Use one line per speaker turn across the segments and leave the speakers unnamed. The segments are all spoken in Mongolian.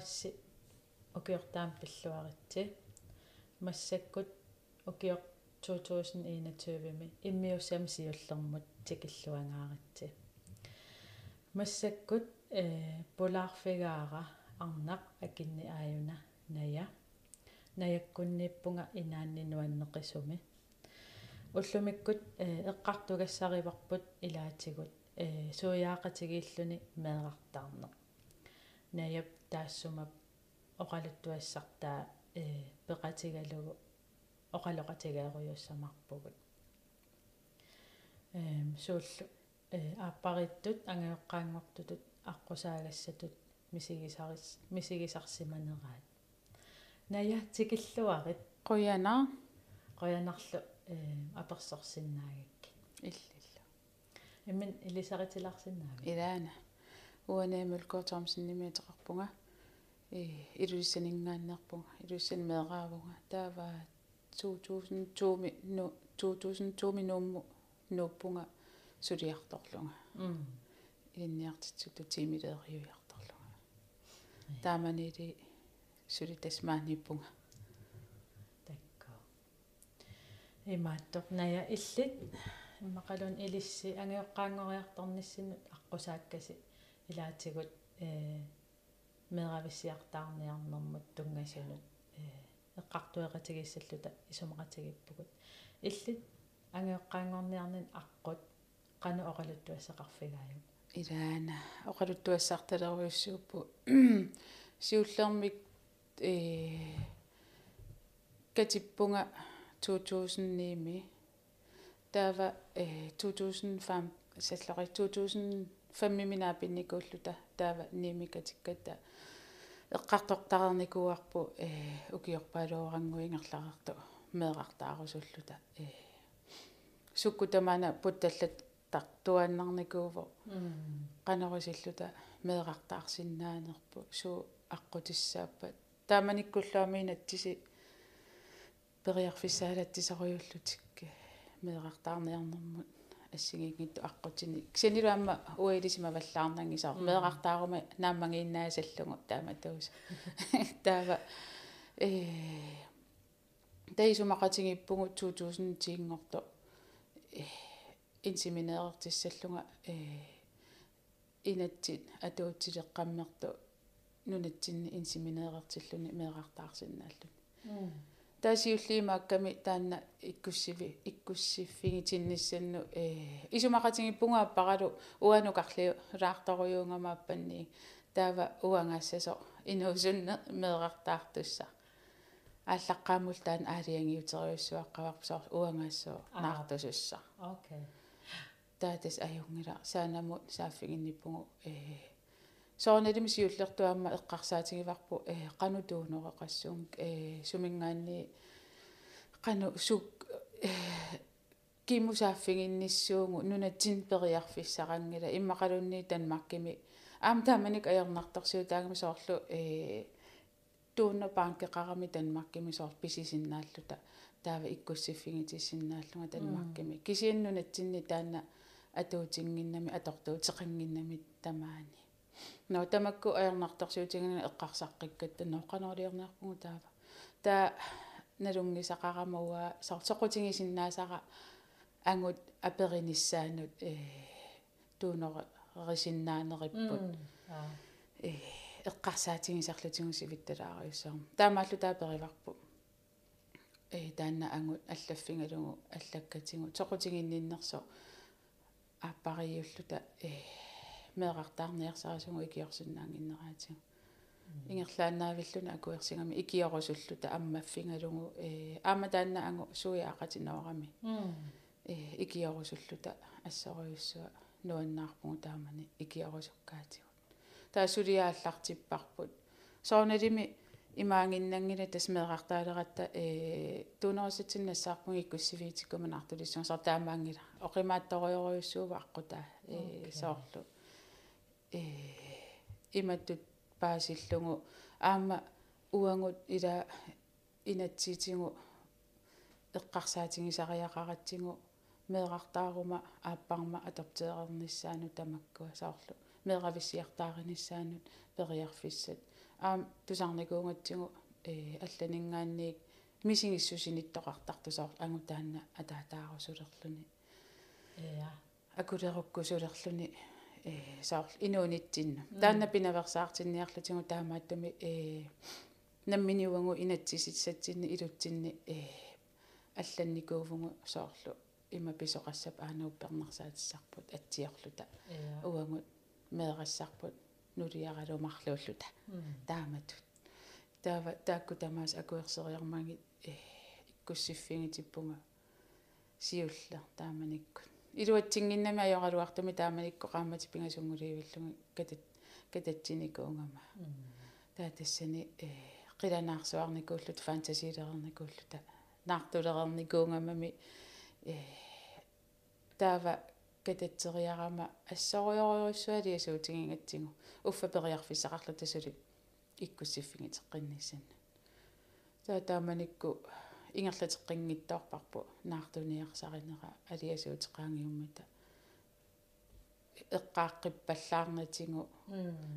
тамангуасси укиортаам пиллуаритси массаккут укиор 2021-ми иммиуссами сиуллермут тикиллуангааратси массаккут э полаарфигаара арнақ акинни ааюна ная наяккуннииппунга инааннинуаннеқисуми уллумиккут э эққартугассариварпут илаатигут э суяақатигииллуни меэрартаарнеқ наяп таассумап оқалуттуассартаа э пеқатигалугу оқалоқатигааруйуссамарпугут эм сууллу э ааппариттут ангеоққаангортутут аққусаагассатут мисигисарис мисигисарсиманераат. Ная тикиллуарит
қуяна
қоянарлу э аперсорсиннаагакки
иллилла
иммин илисаритиларсиннаага
илаана уанаамул кортормсиннимиатеқарпунга э илуиссанингааннерпунга илуиссан меэраавунга таава 2002 ми ну 2002 ми нуумму нууппунга сулиарторлунга
м
инниартитсуту тимилеериуиарторлунга тааманили сули тасмааниппунга
такко имааттор ная иллит иммақалун илисси ангиоққаангориарторниссинут аққусааккаси илаатигут э мерависиар таарниарнэрмут тунгасунут э эққартуэқатигиссаллута исумақатигиппугут иллит ангеоққаангорниарнин аққут қану оқалуттуассақарфигааю
илаана оқалуттуассарталеруйуссууппу сиуллермик э катиппунга 2000 ними тава э 2005 сатлори 2000 фэммиминаа пинникууллута таава ниимикатикката эққартортарникуарпу э укиорпаалуорангуингерларарту меэрартаарусуллута э суккутамана путталлат тартуаннарникууво канерусиллута меэрартаарсиннаанерпу суу аққутиссааппат тааманиккуллаамиинатсиси периарфиссаалатсисаруйуллутик меэрартаарниарнэрмут ассигингитту аққутини ксанилуамма уилисима валлаарнангисаар меэқартаарума нааммангииннаасаллугу таама туус таава э таисумақатингиппугу 2000 тиингорто э инсиминеэртиссаллунга э инатсит атуутсилеққаммерту нунатсинни инсиминеэртиллуни меэқартаарсинааллуни таасиуллиимаакками таанна иккуссиви иккуссиффигитинниссанну э исумақатингиппунгааппаралу уанукарлиу лаарторуйуунгамааппанни таава уангаассасо инуусунне меэқартаартусса ааллаққаамул таан аалиангиутериуссуаққаварпсоор уангаассоо наартусусса
окей
таатас аюнгила саанамут сааффигинниппугу э соорналими сиуллертуамма эққарсаатигиварпу э қанутуунеқассуун э сумингаанни қану сук э кимусааффигинниссуугу нунатсин периарфиссарангила иммақалунни танмаркими аам тааманик аернартарсиу таагами соорлу э туунна паанкеқарами танмаркими соор писисиннааллута таава иккуссиффигитиссиннааллунга танмаркими кисианнунатсинни таанна атуутингиннами атортуутеқангиннами тамаани но тамакку аернартарсуутингина эққарсаққиккатта ноққанерлиернаарпугу таава таа налунгисақарамауа сортоқутингисиннаасара ангут апериниссаанут э туунера рисиннаанериппут э эққарсаатингисарлутингусивитталаариуссаарм таамааллу таапериварпу э таанна ангут аллаффингалугу аллаккатингу тоқутингинниннерсо ааппариуллута э меэқартаарниарсарасугу икиорсиннаангиннераатигу ингерлаанаавиллуна акуерсигами икиорусуллута аммаффингалугу э аама таанна ангу суяақатинерами э икиорусуллута ассориуссуа нуаннаарпугу таамани икиорусуккаатигу таасулиааллартиппарпут соорналими имаангиннангила тасмеэқартаалератта э туунерусатсиннассаарпуги иккуссивиитиккуман артулиссуун сар таамаангила оқимаатториориуссуува аққутаа э соорлу э иматтут паасиллугу аама уангут ила инатсиитингу эққарсаатингисариақаратсигу меэқартаарума ааппарма атортеерерниссаану тамаккуа соорлу меэрависсиартааринissaanут периарфиссат. Аам тусарникуунгатсигу э алланингаанниик мисигиссусиниттоқартартусаар ангутаанна атаатаарусулерлүни
я
акулеруккусулерлүни э саарл инуунитсинну таанна пинаверсаартинниарлутигу таамааттуми э намминиуангу инатсиситсатсинни илутсинни э алланникуувгу соорлу има писоқассап аанууппернарсаатиссарпут атсиорлута уангут меэрассарпут нулиаралумарлууллута тааматут таава таакку тамаас акуерсериармагит э иккуссиффигитиппунга сиулла тааманикку илуатсингиннами ажоралуартуми тааманикку qaamati пингасунгулиивиллуги катат кататсиникуунгама таатассани э qilanaarsuarnikuullut фантасилерерникууллута наартулерерникуунгамами э таава кататсериарама ассориориуссуали асуутигингатсигу уффа периарфиссақарлу тасули иккуссиффигитеққинниссан таа тааманикку ингерлатеққингиттоорпарпу наартуниарсаринера алиасуутеқаангиуммата эққааққиппаллаарнатигу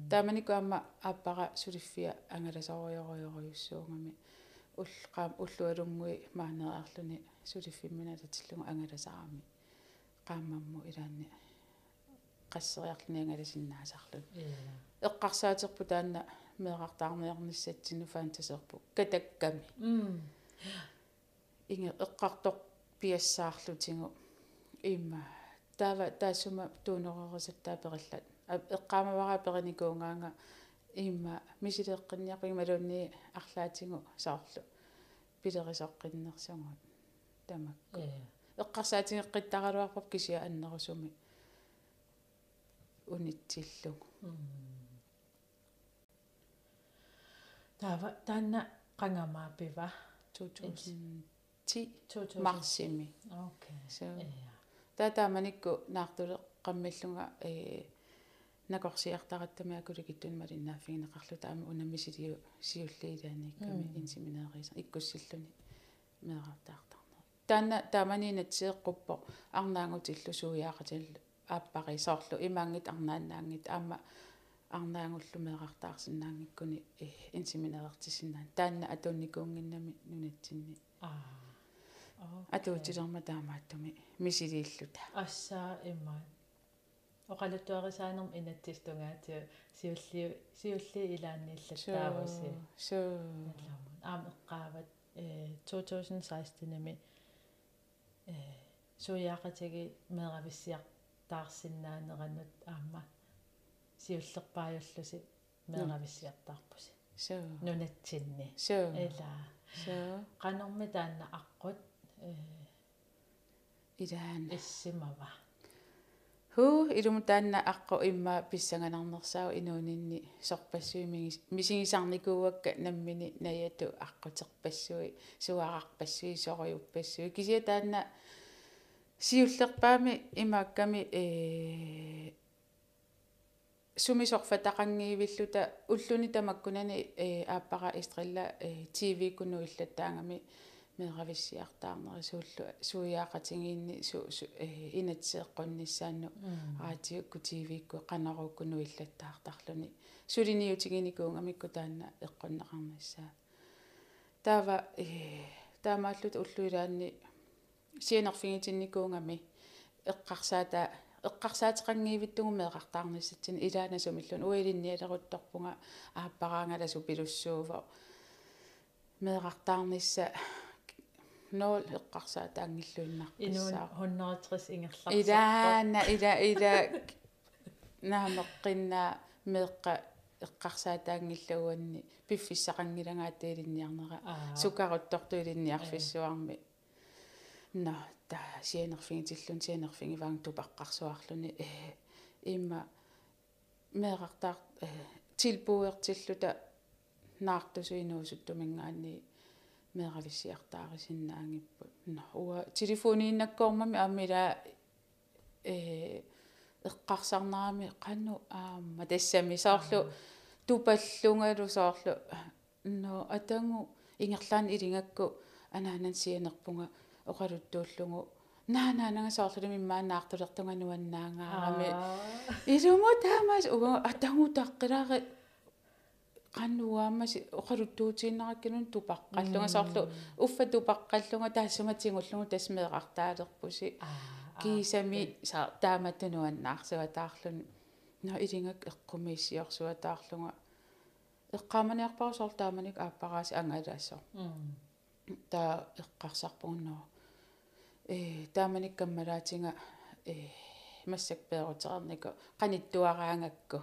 тааманикку аама ааппара сулиффиа ангаласориориориуссуугами уллеқаам уллуалунгуи маанераарлуни сулиффимминалатиллугу ангаласарами qaamammu ilaanni qasseriarluni angalasиннаасарлут эққарсаатерпу таанна меэқартаарнеерниссатсину фаантасерпу катакками inge eqqartoq piassaarlutigu imma taava taasuma tuunererusat taaperillat eqqaamavara perinikuungaanga имма мисилеэққинниапиг малуунни арлаатигу саарлу пилерисоққиннерсугут тамакку эққарсаатигеққиттаралуарпап кисиа аннерусуми унитсиллугу
тава танна қангамаапива 2000
ti marsimi
okay
so tata manikku naartule qammillunga ee nakorsiartarattama akuligittun malinnaaffigineqarluta ama unammisiliu siulliilaanikami insimineerisan ikkussilluni meerartaartarna taanna taamaniinatsiiqquppo arnaangutillu suujaaqatillu ааппарисоорлу имаангит арнаанаангит аама арнаангуллумеэрартаарсинаангиккуни инсиминеэртисинаан таанна атунникуунгиннами нунатсинни.
Аа
атуутилерма таамааттуми мисилииллута
ассаа иммаат оқалуттуарисаанерм инаттистунгаатиу сиулли сиулли илааннииллаттааруси
so
аам эққаават э 2016-нами э суяақатиги меэрависсиартаарсинаанеранут аама сиуллерпаajullusi меэрависсиартаарпуси
so
нунатсинни
so
эла
so
канорми таанна аққут
илаан
иссимава
ху илум таанна аққу имма писсаганарнерсаа инуунинни сорпассуи мисигисарникууакка наммини наяту аққутерпассуи суаарарпассуи сориуппассуи. Кисия таанна сиуллерпаами имаакками э сумисорфатақангиивиллута уллуни тамаккунани э ааппара истрилла э тв куну иллаттаангами меэрависсиартаарнери суяақатингиинни су э инатсеэққунниссаанну раатиукку тв-кку қанаруккуну иллаттаартарлуни сулиниутигиникуунгамикку таанна эққуннеқарнассаа таава э таамааллут уллуилаанни сианерфигитинникуунгами эққарсаата эққарсаатеқангиивиттугу меэқартаарниссатсин илаанасумиллун уилинниалерутторпунга ааппараангаласу пилуссуува меэқартаарнисса нол эққарсаата ангиллуиннарписсаа
инуун 160 ингерларсаа
илаана ила ила наамеққиннаа меэққа эққарсаатаангиллауанни пиффиссақангилагаатаилинниарнера сукаруттортуилинниарфиссуарми но та сианерфигитиллун сианерфигиваан тупаққарсуарлуни э. Имма меэқартаар э тилпуертиллута наартусуинуусуттумингаани меэрависсиартаарисиннаангиппут но уа телефонииннаккоормами аамила э эққарсарнарами қанну аама тассами соорлу тупаллунгалу соорлу но атангу ингерлаан илингакку анаанан сианерпунга оқалуттууллугу наанаанангасоорлу миммаанаартулертунгануаннаангаарами илумо таамаас уга атангутаққилаари qannuaamasi oqaluttuutiinnerakkinun tupaqқаллугасоорлу уффа тупаққаллунга таассуматингуллугу тасмеэқартаалерпуси кисами са тааматтунуаннаарсуатаарлуни но илингак эққумииссиорсуатаарлунга эққааманиарпарусоор тааманик ааппарааси ангалаассоо таа эққарсарпугунноо э тааманик каммалаатинга э массак пеерутерернику qaниттуараангакку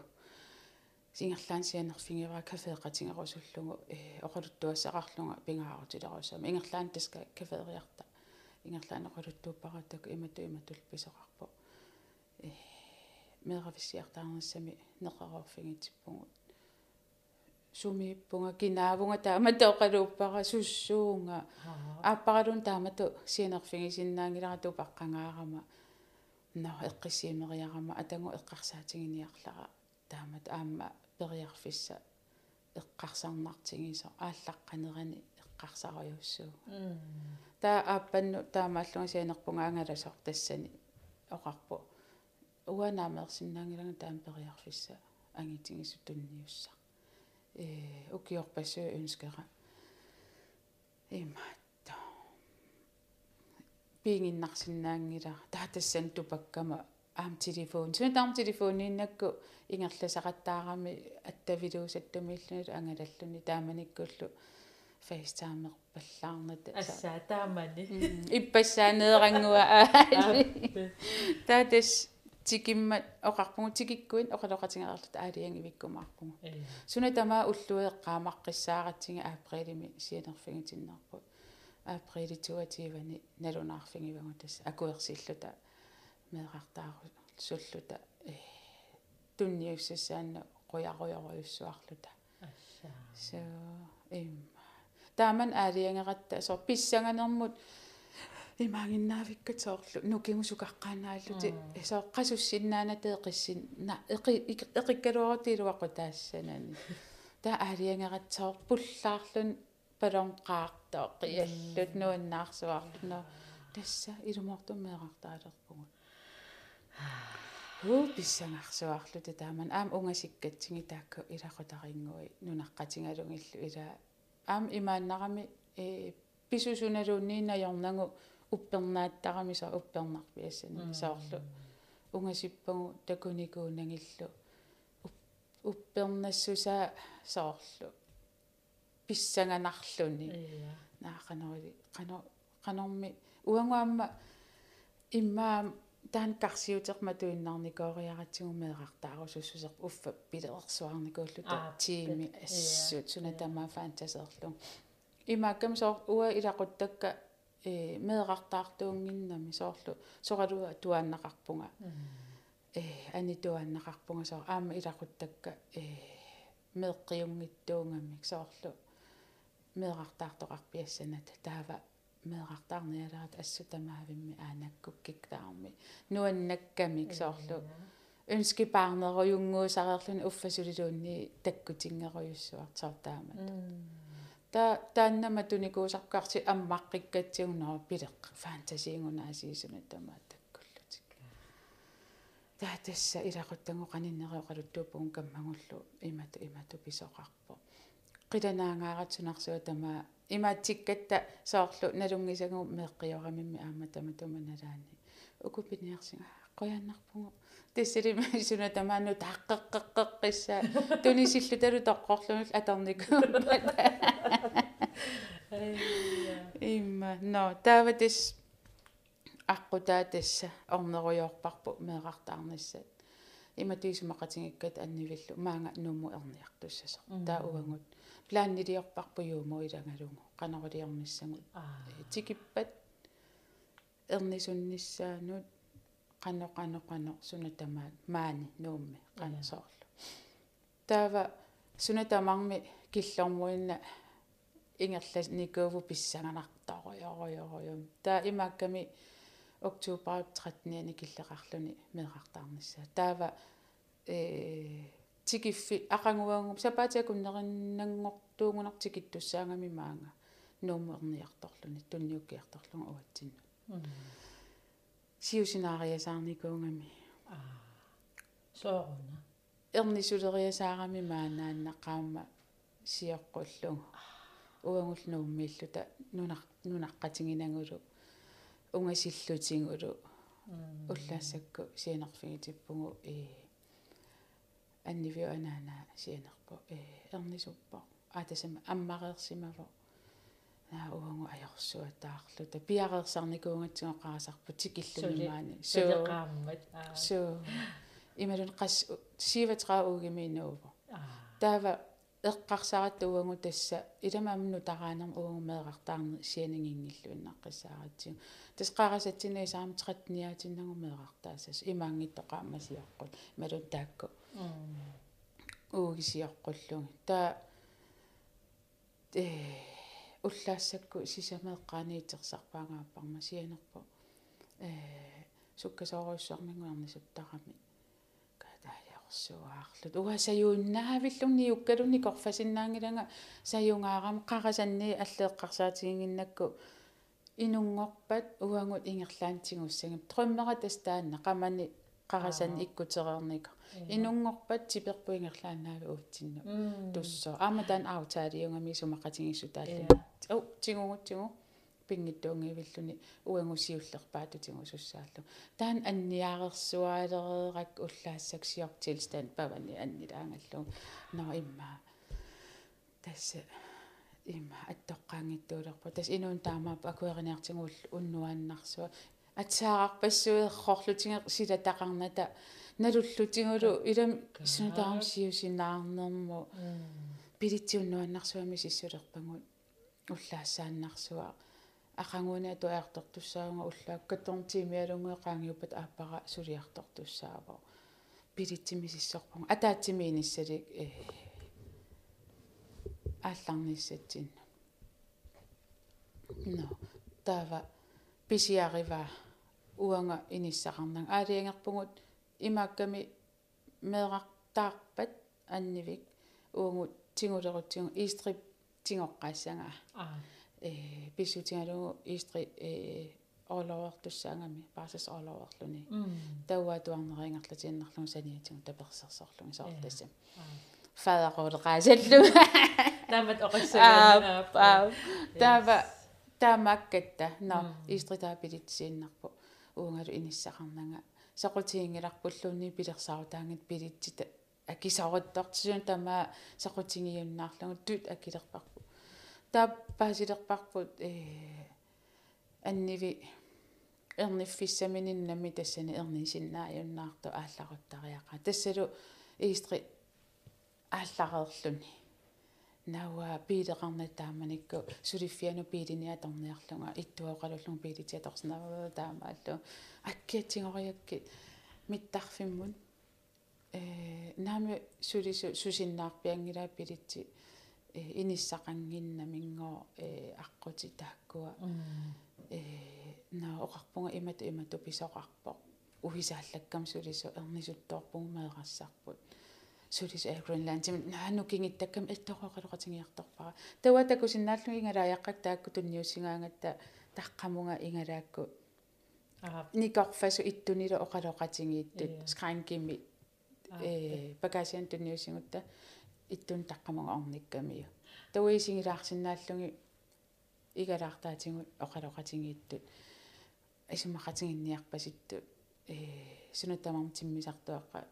сингерлаан сианерфингера кафеэқатингерусуллугу э оқалуттуассақарлунга пингаарутилерусама ингерлаан таска кафеэриарта ингерлаан оқалуттууппаратак имату иматул писоқарпу э меэрависсиартаарнссами неқарорфингитсиппугу сумииппунга кинаавунга таамата оқалууппара суссуунга ааппаралун таамату сианерфигисиннаангиларату паққангаарама но эққиссиимериарама атангу эққарсаатингиниарлара таамат аама периарфисса эққарсарнартигисо ааллаққанерани эққарсариуссуу таа ааппанну таамааллунга сианерпунга ангаласор тассани оқарпу. Уанаамерсиннаангилага таам периарфисса ангитигису тунниусса э укиорпассуу ønskera имаатта пиингиннарсинаангила таатассан тупаккама аам телефон сuna таам телефонииннакку ингерласақаттаарами аттавилуусаттумииллунут ангалаллуни тааманиккуллу фейстаамер паллаарнат
ассаа таамани
иппассаанеерангуа аали таатас тикиммат оқарпугу тикиккуин оқалоқатингерлут аалианги виккумаарпугу суна тамаа уллуеэққаамаққиссааратсинга ааприлими сианерфигитиннарпу априли туативани налунаарфигивагу тас акуерсиллута меэқартаару суллута э тунниуссассаанна қуяруйоруйуссуарлута
ассаа
so имма тааман аалиангератта асор писсанганермут имаангиннаавиккатоорлу нукимусукаққаанааллути асоо қасуссиннаанатee қиссин на эқи эқиккалуарутилуаққу таассанани таа аалиангератсоор пуллаарлун палонқаартоо қиаллут нуаннаарсуарлуно тасса илумортуммеэқартаалерпугу уу писсангарсуарлути тааман аам унгасиккатсиги таакку илақутарингуи нунаққатингалунгиллу ила аам имааннарами э писусуналууннииннаёрнагу уппернааттарами са уппернарпиассани саорлу унгасиппагу такуникуунагиллу уппернассуса саорлу писсанганарлуни наақанери қано қанорми уангуамма иммаа таан карсиутерма туиннарникоориаратсигумеэқартаарусуссусеқ уффа пилеерсуарникууллута тими ассут суна тамаа фантасерлу имааккам соор уа илақуттакка э меэқартаартуунгиннами соорлу соралуа туааннақарпунга э ани туааннақарпунга соор аама илақуттакка э меэққиунгиттуунгаммик соорлу. Меэқартаартоқарпиассанат таава меэқартаарниалаат ассутамаавимми аанаккуккик таарми нуаннаккамик соорлу ønske barnerujuнгуусареерлуни уффасулилуунни таккутингеруйуссуартаар таамат та тааннама туникуусаркарти аммаққиккатсигунаа пилеқ фантасиингунаасиисуна тамаа таккуллутик таа тасса илақуттангу қаниннериоқалуттууппун каммагуллу имату имату писоқарпо қиланаангааратсунарсуа тамаа имаатсиккатта соорлу налунгисагу меэққиорамимми аама тама туманалаани укупиниарсинга қояннарпугу тассалима суна тамаану тааққеққеққисса тунисиллуталу тоққорлунул аторнику имма но таватис аққутаа тасса орнеруйоорпарпу меэқартаарнассат иматуисумақатингиккат аннивиллу. Маанга нумму эрниартуссасо таа уангут плааннилиорпарпу юумо иlanгалугу канарулиорниссагут тикиппат эрнисунниссаанут qano qano qano sunatamaat maani nuummi qanasoorlu taava sunatamarmi killormuinna ingerlas nikuuvu pissanganartaruyoruyuruyum taa imaakkami oktuuparit 13 killeqarluni meeqartaarnissaa taava э тикиффи ақангуангум сапаатиакуннериннангортуугунар тикиттуссаангами маанга нуумерниарторлуни тунниуккиарторлугу уатсинну сиусинаариасаарникуунгами
аа сооруна
эрнисулериасаарами maaнааннаққаама сиоққуллугу уангулнууммииллута нунақ нунаққатингинангулу унгасиллутингулу уллаассакку сианерфигитиппугу э аннивиу анаана сианерпу э эрнисуппо. Аатасама аммареерсимаво наа уангу аёрсуатаарлу та пиареерсарникуунгатсигоқарасарпу тикиллумимаани
сулеқааммат аа
so ималун қас сиватраа угиминууво
аа
таава эққарсаратууангу тасса иламаамну тараанерм уангумеэқартаарни сианингингиллуиннаққиссааратсигу тас қарасатсинаа саам 13-ниатиннагу меэқартаассас имаангиттоқаамасиаққут малун таакку уугисиаққуллуги таа э уллаассакку сисамеэққааниитерсарпаангааппарма сианерпо э суккасооруйссуармингуарнисуттарами катааяорсуаарлут уасаюуннаавиллугни уккалуни корфасиннаангилага саюнгаарам қарасанни аллеэққарсаатигингиннакку инунгорпат уангут ингерлаантигуссагам труммера тастаанна qamani қарасан иккутерерника инунгорпат типерпу ингерлаанаави уутсинну туссоо ааматаан аутаалиунгами сумақатигиссу тааллу au тигугутсигу пингиттуунгивиллуни уангусиуллерпаатутигу суссааллу. Таан анниаарерсуаалереерак уллаассаксиортилстан павани аннилаангаллу но имма тасса имма аттоққаангиттуулерпа тас инуун таамаап акуэриниартигуул уннуааннарсуа. Атсаарарпассуерхорлутиге силатақарната налуллутигулу илам сунутаарам сиусинаарнерму пилитсиуннуаннарсуами сиссулерпагут уллаассааннарсуа ақангуна туаартортуссаанга уллааккатторнтимиалунгеқаангиуппат ааппара сулиартортуссаава пилитсими сиссорпагу атаатсими иниссалик э. Аалларниссатсин но тава писиарива уанга иниссақарнаг аалиангерпугут имаакками меэрартаарпат аннивик уангут тигулерутсигу истрип тигоққаассангаа
аа
э писсутингалугу истри э оолоортуссаангами паасас оолоорлуни тауа туарнерингерлатииннарлугу саниатигу таперсерсорлуги соортассам фадарулеқаасаллу
намат оқиссагаана
аа тава таамаккатта но истри таапилитсииннарпу уунгалу иниссақарнага сақутиингиларпуллуунни пилерсаарутаангит пилитсита акисаруттортсуун тама сақутингиуннаарлугу тут акилерпарпу тааппаасилерпарпут э анниви эрниффиссамининнами тассани эрнисиннааюннаарту аалларуттариаqa тассалу истри ааллареерлүни науа пилеқарнатааманикку сулиффиану пилиниаторниарлунга иттуоқалуллун пилитиаторснава таамааллу. Аккиатсигориакки миттарфиммун. Э наами сулису сусиннаарпиангилаа пилитси э иниссақангиннамингоо э аққути тааккуа. Э на оқарпунга имату имату писоқарпо уисааллаккам сулису эрнисутторпугу меэрассарпут сулис э гренландтим наану кингиттаккам элтороқалоқатингиарторпара тауа такусиннааллу ингалааяққак таакку тунниусингаангатта таққамунга ингалаакку
аа.
Никорфасу иттунилу оқалоқатингииттут скрайнгими э багасиан тунниусингутта иттун таққамунга орниккамиу тауисингилаарсинааллуги игалаартаатингут оқалоқатингииттут исумақатингинниарпаситту э сунатамарм тиммисартуаққа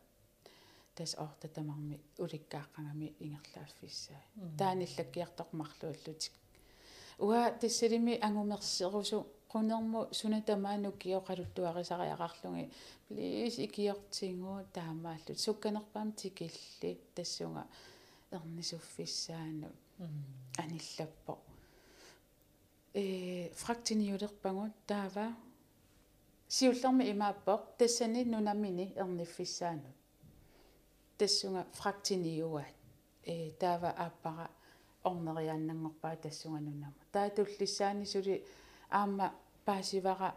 тас ортатамарми уликкааққангами ингерлааффиссаа тааниллаккиартоқмарлууллутик уа тассалими ангумерсерусу qunерму сунатамаану киоқалуттуарисариақарлуги плиз икиортингуу таамааллут сукканерпаам тикилли тассунга эрнисуффиссаану аниллаппо. Э фрактиниулерпагут таава. Сиуллерми имааппоқ тассани нунамини эрниффиссаану тассунга фрактиниуаат э таава ааппара орнериааннангорпаа тассунга нунама таатуллиссаани сули аама паасивара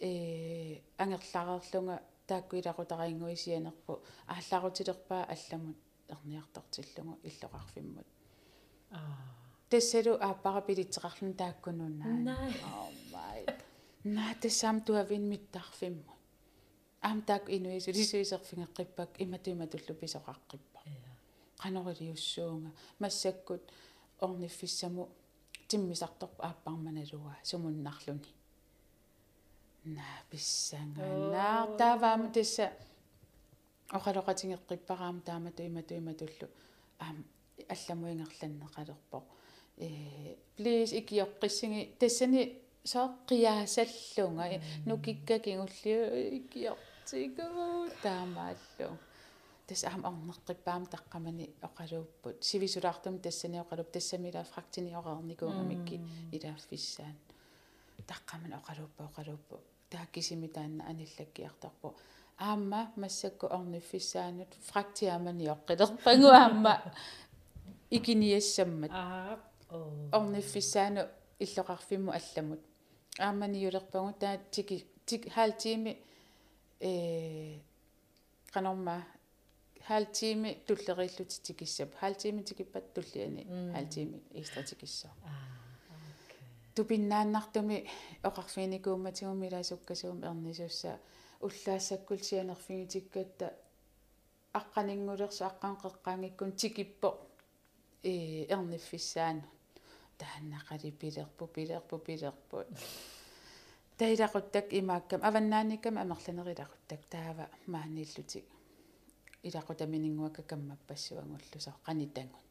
э ангерлареерлунга тааккуилакутарингуисианерпу аалларутилерпаа алламут эрниартортиллугу иллоқарфиммут
аа.
Тассалу ааппара пилитсеқарлун тааккунунаа
наа.
Naa тассаам туавин миттарфимму аам таак инуису лисуисерфингеққиппак иматуиматуллу писоқаққиппа qanoriussуунга массаккут орниффиссаму тиммисарторпа ааппарманалуа сумуннарлуни наа писсанганаа таавааму тасса оқалоқатингеққиппараама таамату иматуиматуллу аам алламуингерланнеқалерпо э please икиоққиссиги тассани сооққиаасаллунга нукиккакингуллиу икиортигу таамааллу тас аам орнеққиппаам таққамани оқалууппут сивисулаартум тассани оқалуп тассамила фрактиниорерникуугамикки илааффиссаан таққаман оқалууппа оқалууппу тааккисими таанна аниллаккиарторпу аама массакку орниффиссаанут. Фрактиамани оққилерпагу аама. Икиниассаммат.
Аа
орниффиссаану иллоқарфимму алламут. Ааманиулерпагу таа тики тик хаалтиими э канорма хаалтиими туллериллути тикиссап хаалтиими тикиппат туллиани хаалтиими истратикиссоо тупиннааннартуми оқарфиникууматигуми илаасуккасуум ернисусса уллаассаккул сианерфигитиккатта аққанингулерсу аққаанқеққаангиккун тикиппо э ерниффиссаану тааннақали пилерпу пилерпу пилерпу таилақуттак имааккам аваннааниккам амерланерилақуттак таава мааниллутик илақутаминингуака каммаппассуангуллусо қанитангун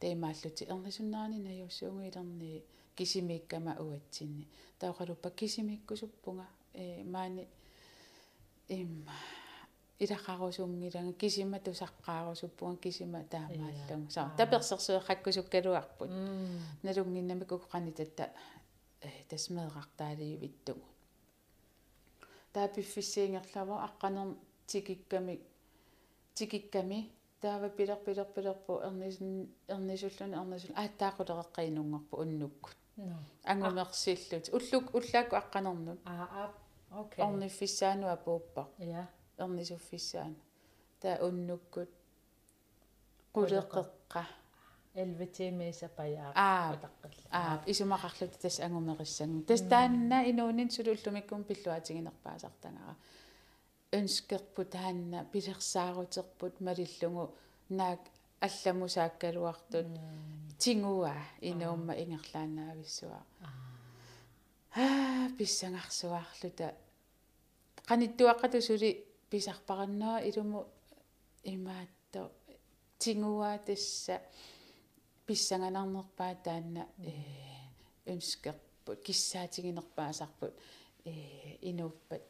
таимааллути ернисуннаарни наюссуугу илерни кисимиккама уатсинни таоқалуппа кисимиккусуппунга э маани имма илақарусунгилага кисима тусаққаарусуппунга кисима таамааллунг саа таперсерсуэққаккусуккалуарпут налунгиннами кукқани татта э тасмеэқартаалиивиттугу таапиффиссиингерлава аққанер тикикками тикикками таава пилер пилер пилерпу ернисун ернисуллуни ернисул ааттаақулеққаинунгорпу уннуккут ангумерсиллут уллук уллаакку аққанернут
аа окей
орниффиссаануа пууппа
я
ернисуффиссаана таа уннуккут qulеққеққа
11 тимиса паяа
аа исумақарлут тас ангумериссангу тас таанна инуунин сулуллумиккум пиллуатигинерпаасартангара ønskerput таанна пилерсаарутерпут малиллугу наак алламусааккалуартут тингуа инуумма ингерлаанаависсуа аа писсангарсуаарлута qanittuaqqatu suli pisarparannaa ilumu imaatto tiguaa tassa pissanganarnerpaa taanna ee ønskerput kissaatinginerpaasarput ee inuuppat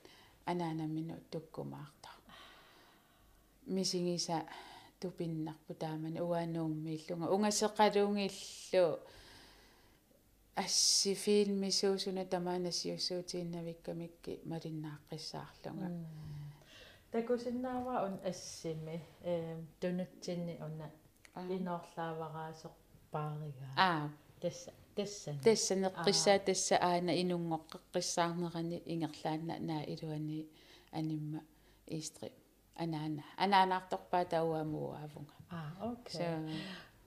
анаанаммину туккумаарта мисигиса тупиннарпу таамани уаанууммииллунга унгасеқалунгиллу асси филмисуусуна тамаанасиуссуутииннавиккамикки малиннааққиссаарлунга.
Такусиннаава ун ассими э тунутсинни уна иноорлаавараасоқ паарига
аа
тасса тассан
тассанеққиссаа тасса аана инунгоққиссаарнерани ингерлаанна наа илуани анимма истри анаана анаанаарторпаа тауамуаавунга
аа окей.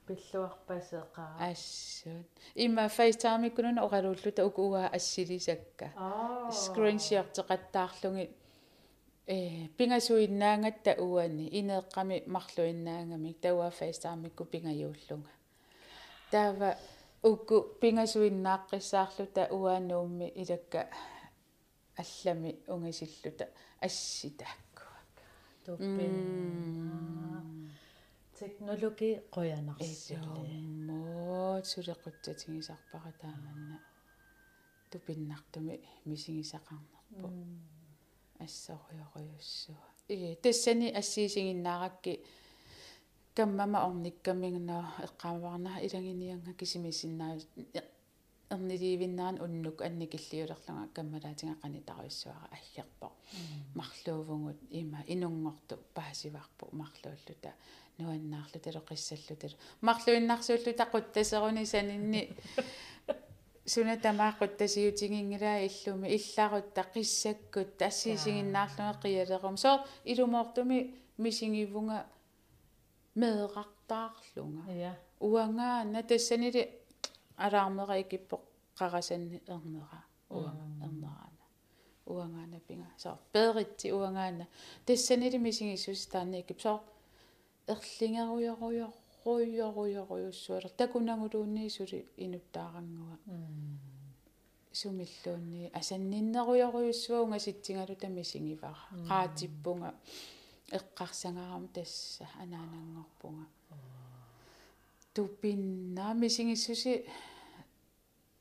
Пиллуарпасеқаа
ассут има фейстаамиккунуна оралууллута укугаа ассилисакка скриншиартеқаттаарлуги э пингасуиннаангатта уани инеэққами марлуиннаангамик тауа фейстаамикку пингаюуллунга таава укку пингасуиннааққиссаарлута уаануумми илакка аллами унгисиллута асситааккуак.
Туппин. Технологи қоянарсулли
мо сулеқутсатигисарпара тааманна. Тупиннартуми мисигисақарнерпу ассаруйоруйуссуа. И тассани ассиисигиннааракки каммама орниккамигнаа эққааварнаа илагинианга кисимисиннаа эрниливиннаан уннук анникиллиулерлунга каммалаатинга канитаруиссуара аггерпо марлуувгут има инунгорту паасиварпу марлууллута нуаннаарлу талоқиссаллутал марлуиннарсууллу тақуттасеруни санинни. Суна тамааққуттасиутигингилаа иллуми илларутта қиссаккут тассисигиннаарлунга қиалерум соо илумоортуми мисингивунга меэқартаарлунга
я
уангаана тассанили алаармера икиппо қарасанни ернера уа ернерана уангаана пинга. Соо пееритти уангаана тассанили мисигиссус таанникип соо ерлингеруйоруйоруйоруйоруйуссуалер такунагулуунни сули инуттаарангуа сумиллуунни. Асанниннеруйоруйуссуунга ситсингалута мисигивара qaatippunga эққарсангарам тасса анаанангорпунга. Туппиннаа мисигиссуси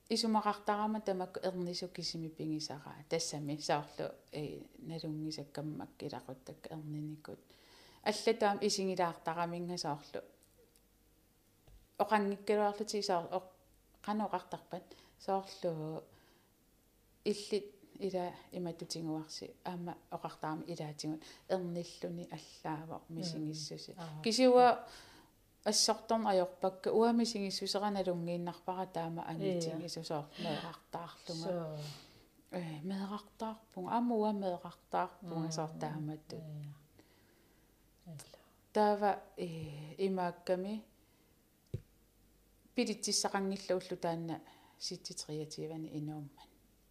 исумақартарама тамак ернису кисими пингисараа тассами саорлу э налунгисаккаммак илақуттак ерниникут аллатаам исигилаартараминга саорлу оқангиккалуарлути саар оқ каноқартарпат саорлу иллит ила иматутингуарси аама оқартарами илаатингут ерниллуни аллаава мисигиссуси кисиуа ассорторн аёрпакка уамисигиссусераналунгииннарпара таама анитингисусоор меэқартаарлунга э меэқартаарпунга аама уа меэқартаарпунга соор тааматту таава э имаакками пилитсиссақангиллууллу таанна ситситриативани инуумман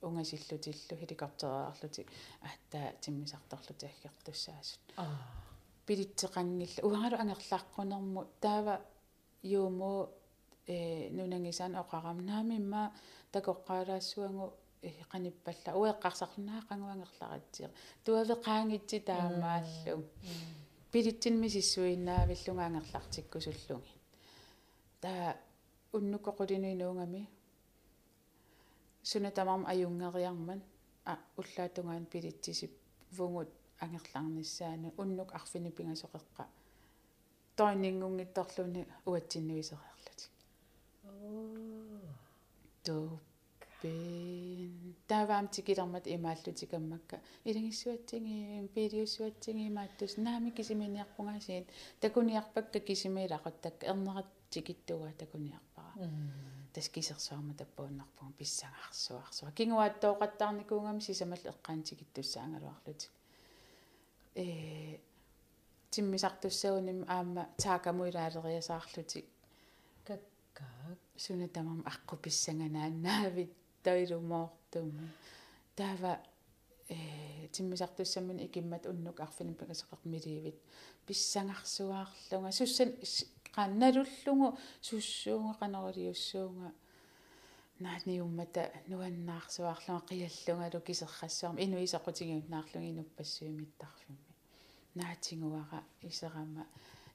унгасиллутиллу хеликоптераарлути ааттаа тиммисарторлути аггертуссаасут аа. Пилитсеқангилла уангалу ангерлааққунэрму таава юумо э нунангисаан оқарам наамимма такоққаалаассуангу э қаниппалла уеққарсарлунаа қангуангерларатсиер туавеқаангитси таамааллу пилитсинми сиссуиннаавиллунга ангерлартиккусуллуги таа уннуккоқулинуинуунгами сунатамарм аюнгериарман а уллаатунгаан пилитсисип вунгут ангерлаарниссаану уннук арфини пингасоқеққа тойнингунгитторлуни уатсиннуисериарлути оо. То пен тавам тикилэрмат имааллутикаммакка. Илангиссуатсинги пилиуссуатсинги мааттус наами кисиминиарпунгаасиит такуниарпакка кисимилақуттакка ернерат тикиттуга такуниарпара тас кисерсуарма таппууннарпуга писсангарсуарсуа кингуааттооқаттаарникуунгами сисамал эққаантикиттуссаангалуарлутик э тиммисартуссагуним аама таакамуилаалериасаарлути каккаак сунатамам аққуписсанганааннаавит тоилумоортумми таава э тиммисартуссаммун икиммат уннук арфиним пагасеқақ миливит писсангарсуаарлунга суссан qanналуллугу суссуунга qanорилиуссуунга наатниуммата нуаннаарсуарлуга қиаллунгалу кисеррассуарма инуисақутигиуннаарлуги инуппассуимиттарфимми наатингуара исерама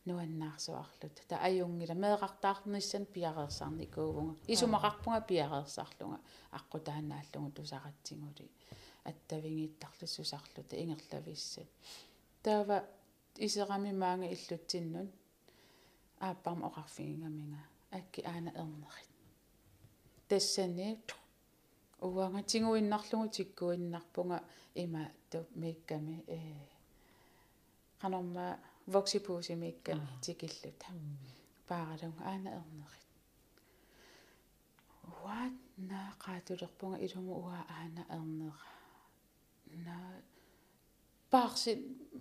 нуаннаарсуарлут та аюнгила меэқартаарнissan пиареерсаарникуувнга исумақарпунга пиареерсаарлунга аққутаанааллугу тусаратсигули аттавингииттарлуссусарлута ингерлависсат таава исерами маанга иллутсиннун ааппарма оқарфигингаминга акки аана ернерит тассани уанга тигуиннарлугу тиккуиннарпунга има ту микками э. Канорма воксипууси микками тикиллута пааралунга аана ернерит what на qaatulерпунга илуму уа аана ернера на паарси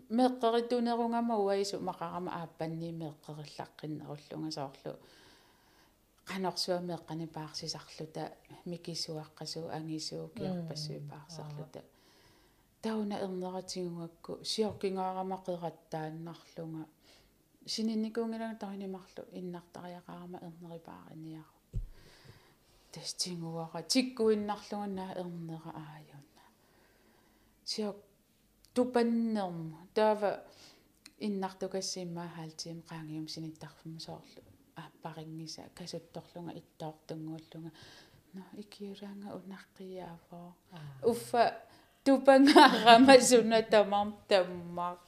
меэккеритунерунгама уаису мақарама ааппанни меэккериллаққиннеруллунга соорлу. Qanорсуа меэккани паарсисарлута микисуаққасу ангисуу киарпассуи паарсарлута тауна ернератигунгакку сиоркингаарамақераттааннарлунга сининникуунгилага таринимарлу иннартариақарама ернерипаариниару тастингуара тиккуиннарлугана ернера ааюнна сиок тупаннерму таава иннартукассиммаа хаалтиим qaangium sinittарфимма соорлу ааппарингиса касутторлунга иттаортунгууллунга но икиураанга унаққиаавоо уффа тупангаарама суна тамарм таммарлу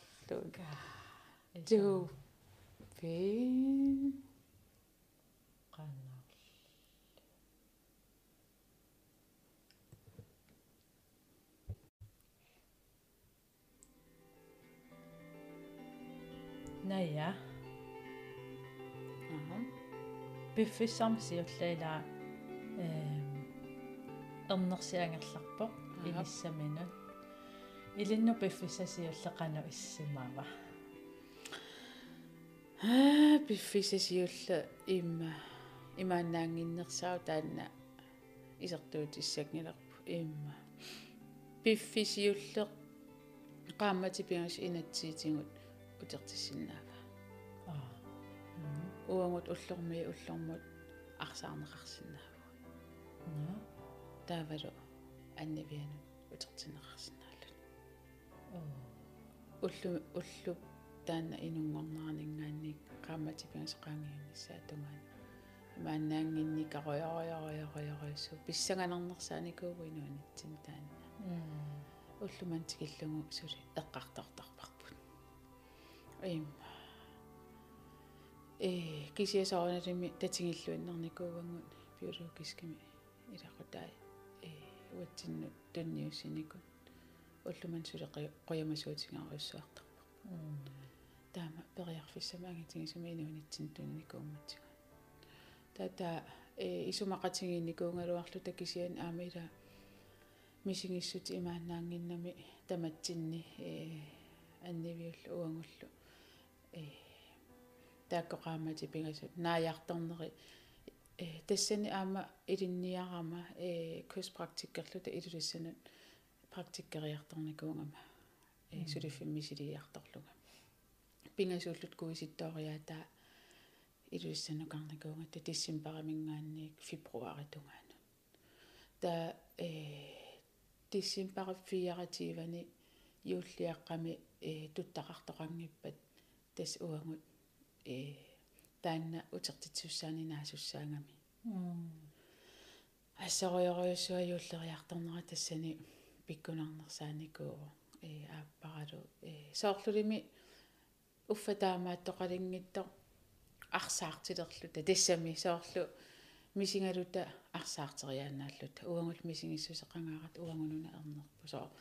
ту
Naja. Biffissam siullailaa ehm ernersiangerlarpoq inissaminun. Ilinnu biffissasiulleqanu issimava.
Аа biffissasiulla imma имааннаангиннерсаа таанна исертуутиссагнилерпу имма пиффисиуллеq qaamati piangas inatsiitigut utертиссиннаага
аа.
Уангут уллормии уллормут арсаарнеқарсинааву
на
таавалу аннавианут утертинеқарсинааллут
оо
уллу уллу инунгорнаанингааник qaamati piangas qaangiunnissaa tungaana мааннаангинни кароярояроярояроссу писсаганарнерсааникуугу инуанитсин таанна уллуман тикиллугу сули эққартортарпарпут им э кисиасаоналими татингиллуиннарникуугангут биологискими илақутай э уатсиннут тунниуссиникут уллуман сули қоямасуутингаруссуартарпа таама периарфиссамаангитингисуми инуанитсин тунникуумматсига тата э исумақатингинникуунгалуарлу такисиан аамила мисигиссути имааннаангиннами таматсинни э аннивиуллу уангуллу э тааккоqaamати пигасут нааяарторнери э тассани аама илинниарама э курспрактиккерлута илулиссанут практиккериарторникуунгама э сулиффиммисилиарторлуга пингасууллут куиситтоориаатаа илуиссанукарникуунга тиссимпарамингаанниик фебруари та э тиссимпараффиаративани юуллиаққами э туттақартоқангиппат тас уангут э таанна утертитсуссаани наасуссаангами ассаруйоруйуссуа юуллериарторнера тассани пиккунарнерсааникуу э ааппаралу э соорлулими уффатаамааттоқалингитто арсаартилерлута. Тассами соорлу мисингалута арсаартериаанааллута уангул мисингиссусеқангаарат уангунуна ернерпу соо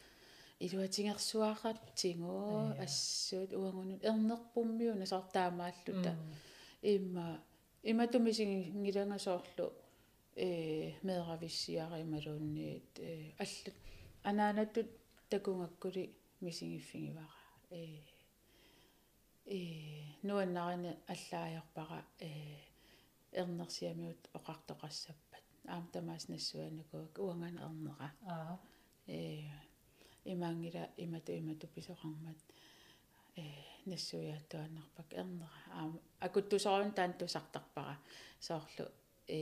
илуатингерсуарат тингоо ассуут уангунун ернерпуммиуна сортаамааллута имма имату мисингиланга соорлу э медерависсиарималуунниит э аллут анаанаттут такунгаккули мисингиффигивара э э нуаннарина аллаajorpara э эрнерсиамиут оқартоқассаппат аам тамаас нассуанакуак уангана эрнера
аа
э имаангила имату имату писоқармат э нассуяаттуаннарпак эрнера аам акуттусорун таантусартарпара соорлу э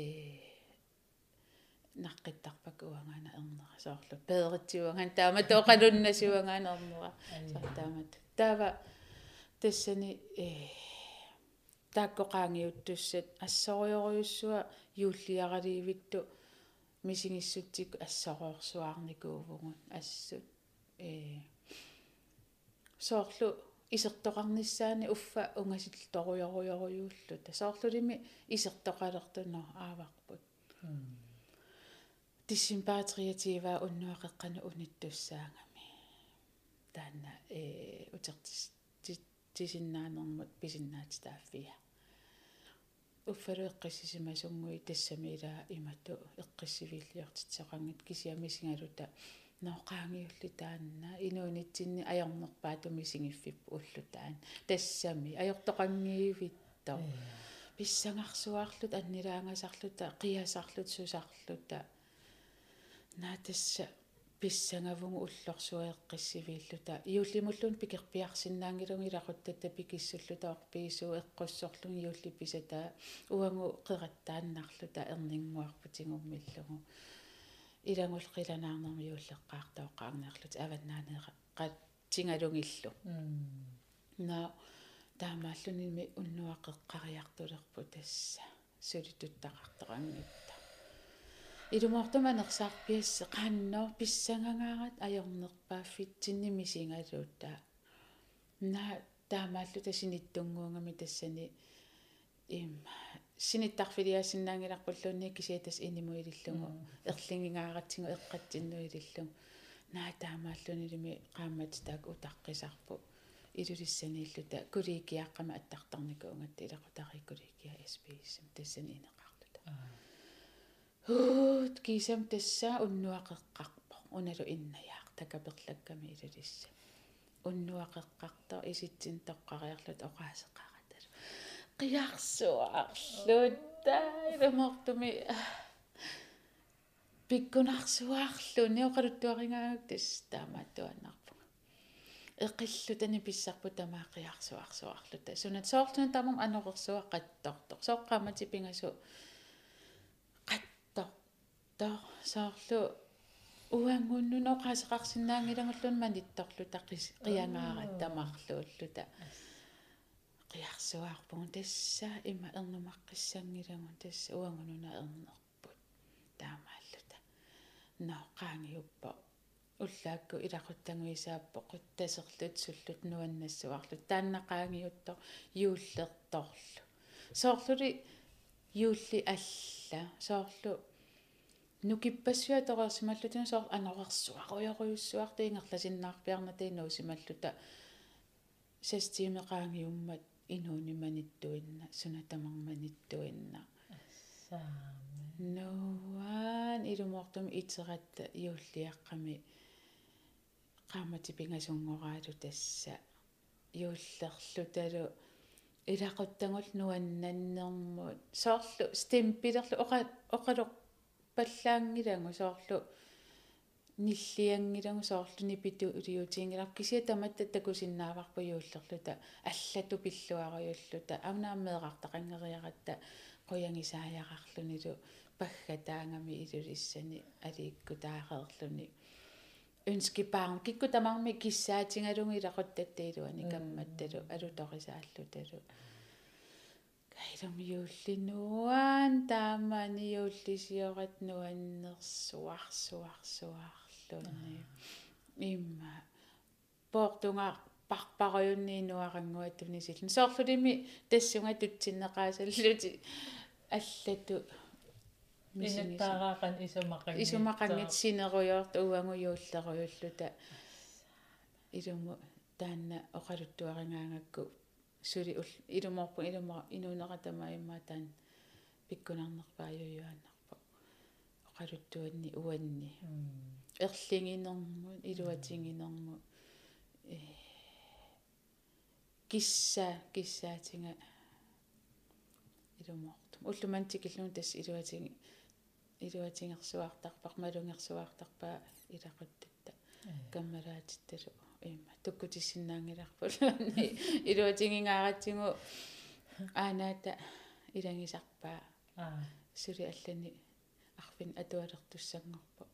наққиттарпак уангана эрнера соорлу пееритсиуанган таама тоқалуннасуангана эрнера сартаамат таава тассани э тааккоqaangiuттуссат ассориориуссуа юуллиараливитту мисигиссутсик ассороорсуаарникуувгун ассут э соорлу исертоqarnissaani уффа унгасил торуйоруйоруйууллута соорлулими исертоqалертуно ааварпут тиссимпаатриатива уннуақеққану униттуссаангами таанна э утертис тисиннаанермут писиннаати тааффиа уффалу эққиссисимасунгуи тассамила имату эққиссивиллиортитсеқангит кисиамисингалута таанна инуунитсинни аёрнерпаатуми сингиффип уллутаан тассами аёртоқангиивиттоо писсангарсуаарлут аннилаангасарлута қиасарлут сусарлута наатасса писсангавугу уллорсуаэққиссивииллута иуллимуллун пикерпиарсиннаангилуги лақуттата пикиссуллута орпигисуу эққуссорлуги иулли писата уангу қераттааннарлута эрнингуарпутингуммиллугу илангул қиланаарнерми иуллеққаартаоққарнерлут аваннаанеқа қат тингалугиллу на таамааллуними уннуақеққариартулерпу тасса сулитуттақартерангит илумортуманерсаарпиассе qaannoo писсангангаарат аёрнерпааффит тиннимисингалуутта на таамааллу тасиниттунгуунгами тассани им синиттарфилиассиннаангиларпуллуунни кисиатас инимуилиллугу ерлингигааратсигу эққатсиннуилиллугу наа таамааллунилими qaammat таак утаққисарпу илулиссанииллута куликиаққама аттартарникуунгат илақутари куликиа списм тассани инеқарлута уут кисам тасса уннуақеққарпо уналу иннаяақ такаперлакками илулисса уннуақеққартор иситсин тоққариарлут оқаасеқараталу қиарсуарлутта илумортуми пиккунарсуаарлу неоқалуттуарингаанак тас таамааттуаннарпуга эқиллу тани писсарпу тамаақиарсуарсуарлута сунат соорлуна тамам анорерсуа қаттортор. Сооққамати пингасу қаттортор. Соорлу уангуннуно қаасеқарсинаангилагуллун манитторлу тақис қиангаарат тамаарлууллута қиарсуаарпугу тасса има ернумаққиссангилагун тасса уангунуна ернерпут таамааллута. Но qaangiuppa уллаакку илақуттангуисааппо қуттасерлут суллут нуаннассуарлут тааннақаангиутто юуллерторлу соорлули юулли алла. Соорлу нукиппассуа торерсималлутина соор анорерсуаруйоруйуссуарта ингерласиннаарпиарнатиинуу сималлута састиимеqaangiummat инууниманиттуинна сунатамарманиттуинна
саами
нуан илумортум итератта юуллиаққами qaamati pingasungoraalu tassa. Юуллерлуталу илақуттангул нуаннаннэрмут соорлу стимпилерлу оқа оқалоқ паллаангилангу соорлу ниллиангилагу соорлу нипиту улиутингилар кисия таматта такусиннааварпу юуллерлута аллату пиллуаруйуллута авнааммеэқартақангериаратта қоянгисааяқарлунилу паггатаангами илулиссани алиикку таареерлуни ønskebaan kikku tamarmi kissaatingalungi ilaquttattailuani kammattalu alutorisaallu kailum yuullinuan taamani yuullisiorat nuannersuarsuarsuarlunni imma poortunga parparuyunniinuarangua sillun soorlulimi tassunga tutsinneqaasalluti allatu
инаттаараакан исумақангит
исумақангит синеруйорт уангуйууллеруйуллута илуму таанна оқалуттуарингаагакку сули илуморпу илума инуунератама имма таан пиккунарнерпааююааннарпа оқалуттуанни уанни ерлингинэрмут илуатингинэрмут э кисса киссаатинга илумортум уллумантикиллун тас илуатинги илуатингерсуартарпар малунгерсуартарпаа илақуттатта каммалаатитталу има туккутиссиннаангиларпулуанни илуатингingaaратсигу аанаата илангисарпаа сули аллани арфин атуалертуссангорпа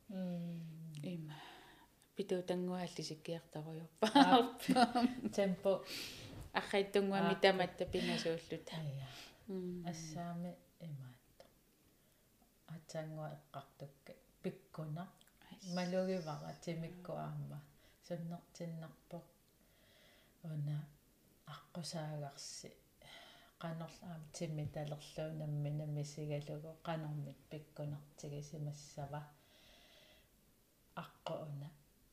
има питутангуааллисиккиартаруйорпа
темпо.
Архайтунгуами таматта пингасууллута
ассаами имаатто атсаангуа эққартукка пиккуна малугивара тимиккуаама суннертиннарпо уна аққусаагарси qanорlaam timmi talerluunamмина мисигалугу qanормит пиккунартигисимассава аққуна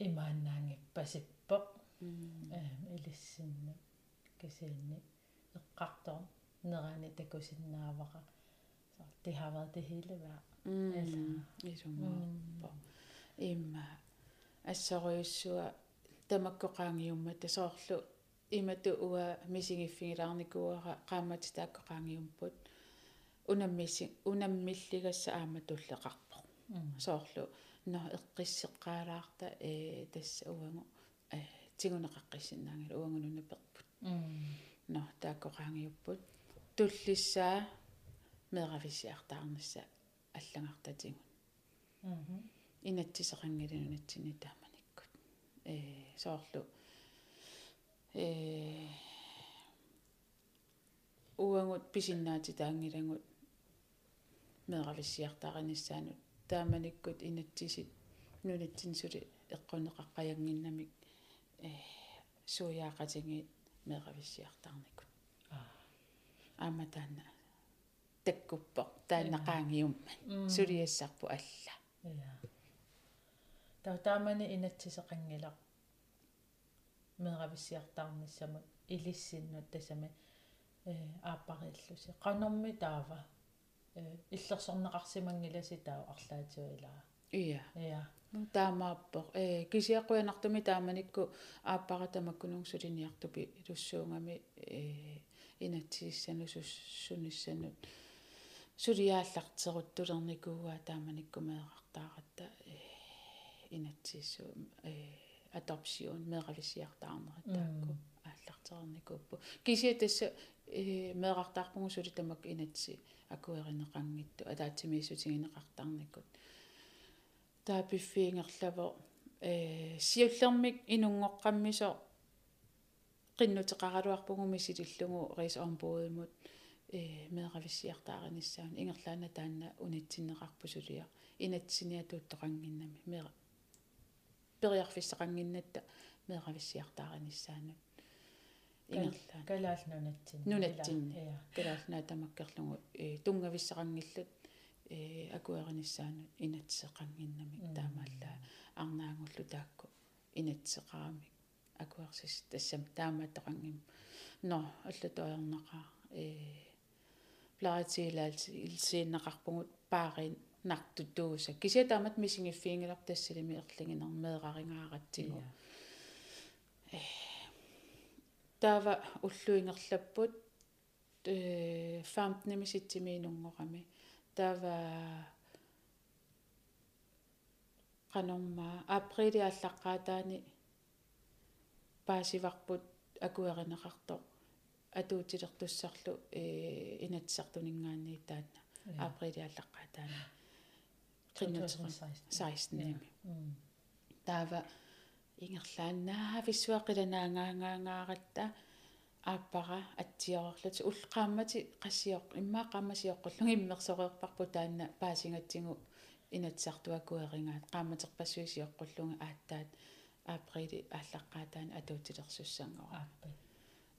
имаанаангиппасиппоқ э илиссинна кисиинни эққартоо нерани такусиннааваqa det har været det hele værd
eller исумааппо имма ассориуссуа тамаккоqaangiumma тасоорлу имату уа мисигиффигилаарникуара qaamati тааккоqaangiumput унаммиси унаммиллигасса ааматуллеқарпо соорлу но эққиссеққаалаарта э тасса уангу э тигунеқаққиссиннаангила уангунунапперпут но тааккоqaangiupput туллиссаа меэрависиартаарнасса аллагартатигун
мм
инатсисеқангилунатсини тааманиккут э соорлу э уангут писиннаати таангилагут меэрависсиартаариниссаанут тааманиккут инатсисит нунатсин сули эққунеқаққаянгиннамик э суяақатиги меэрависсиартаарникут аама таана таккуппо тааннақаангиумма сулиассарпу алла.
Я таа таамани инатсисеқангилақ меэрависсиартаарниссамут илиссиннут тасами э ааппариллуси. Qanорми таава э иллерсорнеқарсимангиласи таа арлаатуилаа
ия.
Я
таамааппо э кисиаққуянартуми тааманикку ааппара тамаккунунгсулиниартупи илуссуунгами э инатсииссану суссуниссанут сулиааллартеруттулерникууа тааманикку меэқарта меэрависсиартааратта э инатсиссу э адопсиун меэрависсиартаарнера таакку. Ааллартерникууппу кисия тасса э меэрартаарпугу сули тамак инатси акуэринеқангитту атаатсимииссутигинеқартарникут таапиффиингерлаво э сиуллермик инунгоққаммисо qinnuteqaraluarpuгуми силиллугу рис орнбоодмут э меэрависсиартаариниссаан ингерлаана таанна унитсиннеқарпусулиа инатсиниа туттоқангиннами меэра периарфиссақангиннатта меэрависсиартаариниссаанут
ингерлаа калаалнунатсин
нунатсин калаалнаа тамаккерлугу э тунгависсақангиллут э акуэринissaанут инатсеқангиннами таамааллаа арнаагуллу таакку инатсеқарамик акуэрсис тассам таамааттоқангим но аллатуаернақаа э плаатилаалси илсииннақарпугут паарин нартутууса кися таамат мисингиффиингилар тассалими ерлигинер меэқарингааратсигу э таава уллуингерлаппут э фамтними ситсимиинунгорами таава qanорма априли аллаққаатаани паасиварпут акуеринеқарто атуутилертуссарлу э инатсартунингаанни таанна. Априли аллаққаатаани qinnuteqan 16 таава ингерлааннаа виссуақиланаангаангаагааратта ааппара атсиорерлути уллеқааммати qassiоқ иммаа qaаммасиоққуллуг иммерсореерпарпу таанна паасингатсигу инатсартуакуерингаат qaамматерпассуисиоққуллунга ааттаат. Априли ааллаққаатаан атуутилерсуссангора.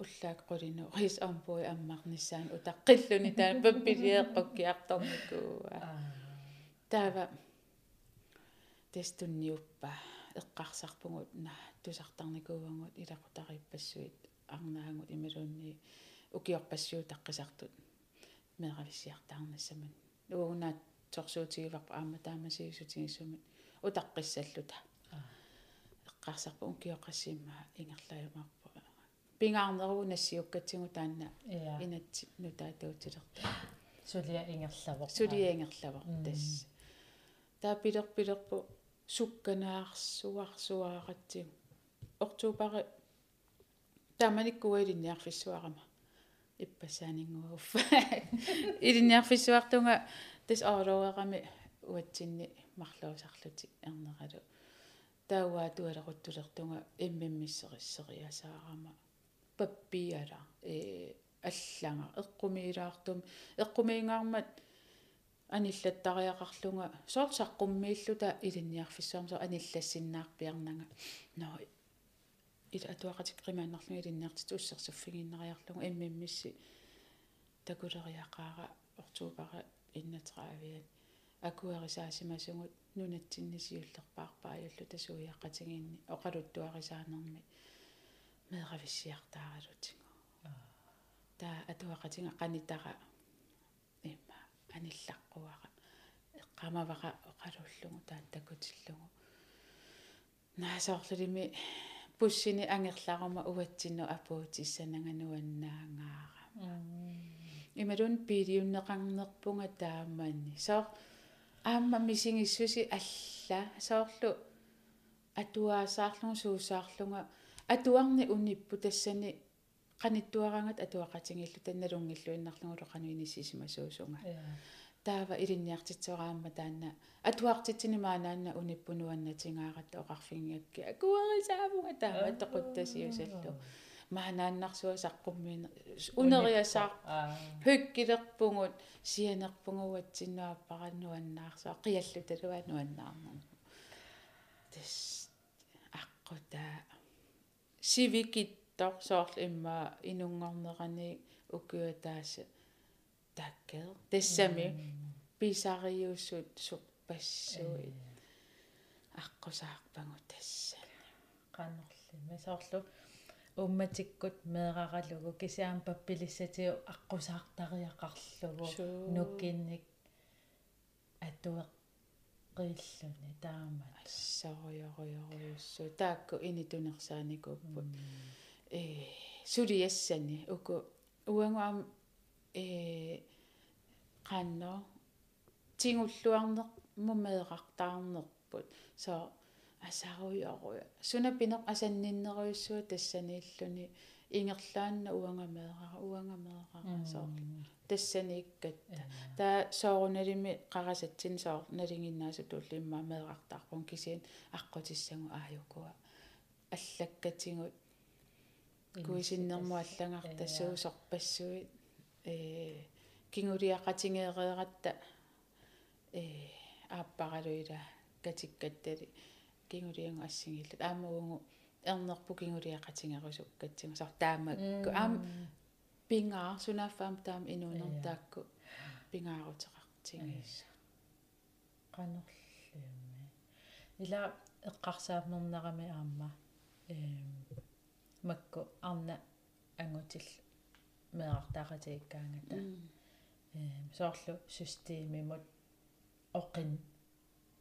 Уллаак qulinu рис ампуи аммарниссаан утаққиллуни таан паппилиеққуккиарторникуу таава тестунниуппа эққарсарпугут на тусартарникууангут илақутариппассуит арнаангут ималуунни укиорпассуу таққисартут меэрависсиартаарнассаман нуунаат торсуутигиварпа аама таамасигисутигиссумат утаққиссаллута эққарсарпу укиоқассимма ингерлаюмарпу пингаарнеру нассиуккатсигу таанна инатси нутаатаутилерта
сулия ингерлавор
сулия ингерлавор тасс. Таа пилерпилерпу сукканаарсуарсуааратсигу ортуупари тааманиккуа илинниарфиссуарама иппасаанингуаффа илинниарфиссуартунга тас аалоерами уатсинни марлуусарлути эрнералу тауаа туалеруттулертунга иммиммиссериссериасаарама паппиала э алланга эққумиилаартум эққумиингаармат аниллаттариақарлунга соорт саққуммииллута илинниарфиссуармсо аниллассиннаарпиарнага но ил атуақатик қимааннарлунга илинниартит уссерсуффигиннериарлугу иммиммисси такулериақаара ортуупара иннатраавиат акуарисаасимасугут нунатсиннисиуллерпаарпаа юллу тасуиаққатигиинни оқалуттуарисаанерми меэрависсиартааралутингу таа атуақатинга қанитара имма аниллаққуара эққамаваqa оқалуллугу таан такутиллугу наасоорлулими пуссини ангерларума уатсинну апуутиссанагануаннаагаара ималун пилиуннеқарнерпунга таамаанни соор аама мисингиссуси алла. Соорлу атуаасаарлугу суусаарлунга атуарни униппу тассани qanittуарангат атуақатингиллу танналунгиллуиннарлугулу qanуинисисимасуусунга таава илинниартитсораамма таанна атуартитсини maaнаанна униппунуаннатингааратта оқарфингиакки акуарисаавунга таама тоқуттасиусаллу maaнааннарсуа саққуммиина унериасаа хуккилерпугут сианерпугуатсиннуаппараннуаннаарсаа қиаллу талуаннуаннаарнер тас аққута сивикиттор соорл имма инунгорнерани укуатааса таккер тассами писариуссут суппассуит аққусаарпагу тасса
qannerli масоорлу умматиккут меэраралугу кисаам паппилиссатиу аққусаартариақарлугу нуккинник атуэққииллуни таамат.
Ассаруйоруйоруйуссу таакку инитунерсааникууппут э сулиассани уку уангуам э qanno tingulluarneq мумеэқартаарнерпут со асаруйоруя сунапинеқ асанниннеруйуссуа тассанииллуни ингерлаанна уангамеэрара уангамеэрара соор тассанииккатта таа соорунalimi қарасатсин соор налингиннаасу туллимма меэрартаарпун кисиин аққутиссагу ааюкуа аллаккатингут куисиннэрму аллагартассуу сорпассуит э кингулиақатингеэреератта э ааппаралуила катиккаттали кингулиангу ассигиллут аамагунгу эрнерпу кингулиақатингерусук катсигу сар таамакку аам пингаа сунаффаам таам инуунер таакку пингаарутеқартингиисса
канерлуумми ила эққарсаамнернерами аама эм макку арна ангутил меартаақатииккаангата эм соорлу системимут оқин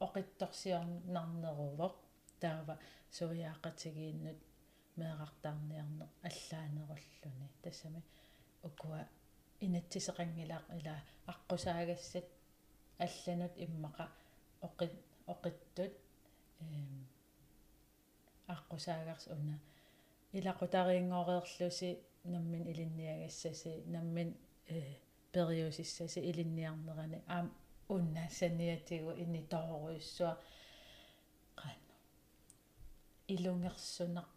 оқитторсиорнарнерувоқ таава суяақатигииннут меэрартаарниарне аллаанеруллуни тассами укуа инатсисеқангилаақ ила аққусаагассат алланут иммақа оқит оқиттут эм аққусаагарс уна илақутариингореерлуси наммин илинниагассаси наммин периусиссаси илинниарнерани аам уннаассаниатигу инниторуиссуа qannu ilungersunaq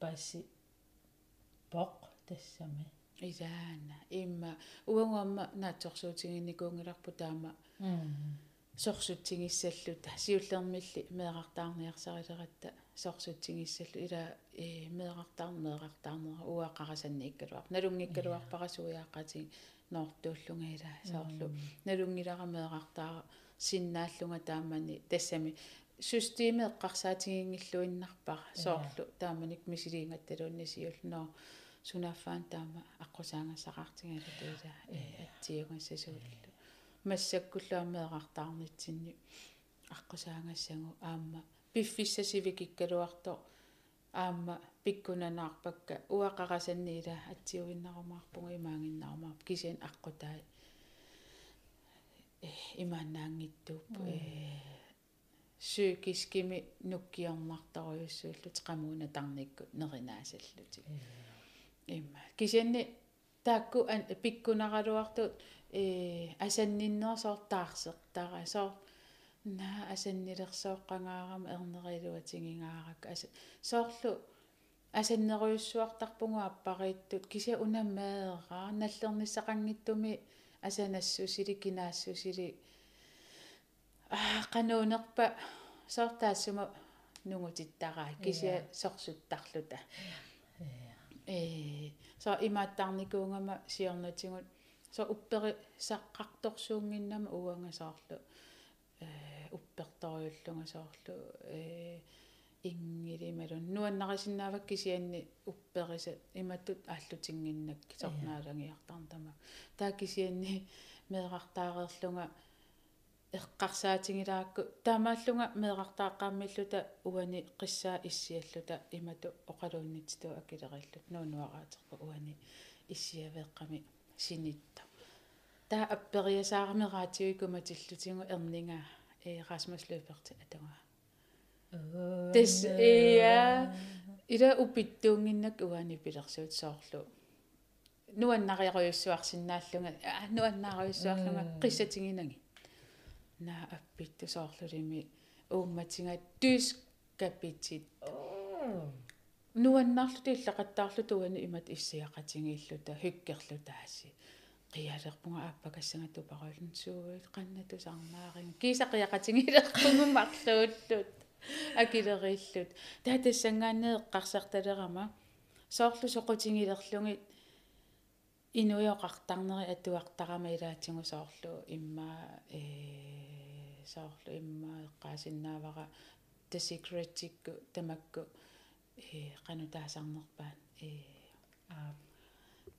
паси поқ тассами
исаана имма уангуамма наатсорсуутигинникуунгиларпу таама сорсутсигиссаллута сиуллермилли меэқартаарниарсарилератта сорсутсигиссаллу ила э меэқартаар меэқартаарнера уаққарасаннииккалуар налунгиккалуарпарасуяаққати ноортууллунга ила соорлу налунгилара меэқартаа синнааллунга таамани тассами. Системе эққарсаатигингиллуиннарпара соорлу тааманик мисилиингатталуунни сиулноо сунаффаан таама аққусаангассақартигалатуила э атсиугассасууллу массаккуллаамеэқартаарнитсинни аққусаангассагу аама. Пиффиссасивикиккалуарто аама пиккунанаарпакка уақарасанниила атсиуиннарумаарпугу имаангиннарумаар кисиан аққутаа э имааннаангиттууп э psykiskimi nukkiormartaruйuссууллут qamuna tarnikkut nerinaasallути имма. Кисианни таакку пиккунаралуартут э асанниннерсоортаарсертара соор на асаннилерсооққангаарам эрнерилуатингингаарак аса соорлу асаннеруйуссуартарпугу аппарииттут кися унаммаераа наллерниссақангиттуми асанассусили кинаассусили аа кануунерпа сортаассума нугутиттараа кися сорсуттарлута э со имааттарникуунгама сиорнатигут со уппери саққарторсуунгиннама уангасаарлу э упперторюллунга соорлу э ингилималун нуаннарисиннаавак кисианни уппериса иматтут ааллутингиннакки сорнаалагиартарнтама таа кисианни меэрартаареерлунга эққарсаатингилаакку таамааллунга меэқартааққааммиллута уани қиссаа иссиаллута имату оқалууннитситу акилериллут нуунуараатерпу уани иссиавеэққами синитта. Таа аппериасаарамераатиуи куматиллутингу эрнинга э Расмус Løberti атунга тес иа ила упиттуунгиннак уани пилерсуут соорлу. Нуаннариаруйуссуарсинааллунга нуаннааруйуссуарлунга қиссатингинанги соорлулими уумматинга тус капитит нуаннаарлу тиллақаттаарлу туани имат иссиақатингииллута хиккерлутааси қиалерпунга ааппакассангату паруилн сууит қаннату сармаарин кисақиақатингилерпугу марлууллут акилериллут таатассангаанеэққарсарталерама соорлу соқутингилерлугит инуйоқартарнери атуартарама илаатингу соорлу имма э соорлу имма эққаасиннаавара the secret-икку тамакку э qanutaasarnerpaan э аа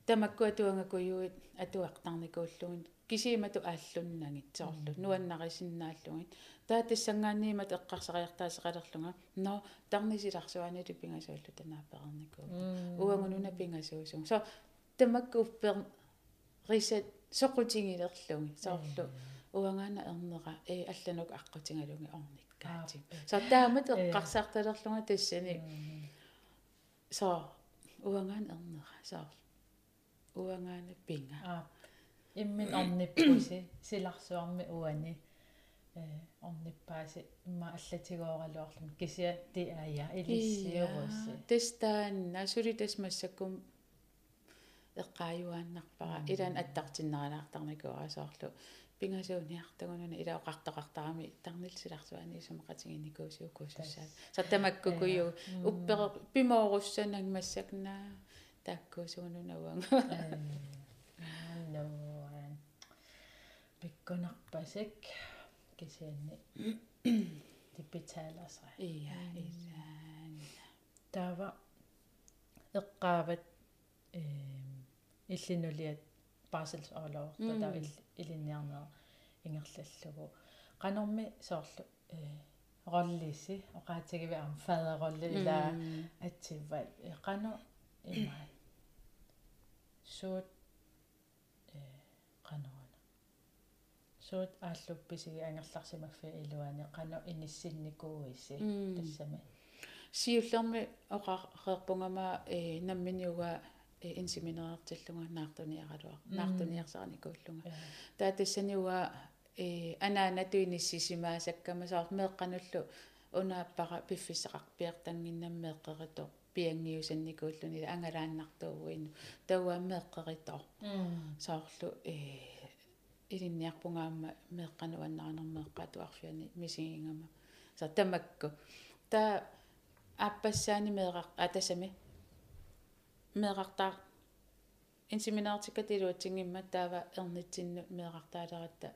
тамакку атуангакуйуит атуартарникууллугин кисимату ааллуннагит соорлу нуаннарисиннааллугит таатиссангаанниимат эққарсариартаасеқалерлунга но тарнисиларсуанили пингасууллу танааперникуу уангунуна пингасуусун. Со тамакку уппер рисат соқутингилерлуги соорлу уангаана эрнера э алланук аққутингалунги орниккаати со таамат эққарсаарталерлунга тассани со уангаан эрнера со уангаана пинга.
Аа иммин орниппуси силарсуарми уани. Э орниппааси имма аллатигооралуарлун кися ти ая илиссиорусси
тестаанна сули тасмассаккум эққааюааннарпара илаан аттартиннералаартарникуарасоорлу пингасууниартагунуна илаоқартоқартарами тарнилсиларсуани сумақатингинникуусиукуусуссаат саттамаккукую уппере пимооруссанаг массакнаа тааккуусугунуна уанга
нуан пиккунарпасик кисианни типитааласра
ия илаан
таава эққаават э иллинулиат парселс оолоорта таа илинниарнера ингерллаллугу qanорми соорлу э роллиси оqaатигиви ам фадеролли ила атсивват qano имай суут э qanорана суут ааллупписиги ангерларсимаффи илуани qano иниссинникууиси тассами
сиуллерми оқареерпунгама э намминиуга инсиминеэртиллунга наартуниаралуа наартуниарсааникууллунга таатассаниуга э анаанатуиниссисимаасаккама саар меэккануллу унааппара пиффисеқарпиертангиннаммеэққерито пиангиусанникууллуни ангалааннартуугуину тауааммеэққерито саарлу э илинниарпунгаама меэққануаннарнэрмеэққатуарфиани мисигингама са тамакку та аппассаани меэқар атасами меэқартаа инсиминеартиккатилуатсингимма таава эрнитсинну меэқартаалератта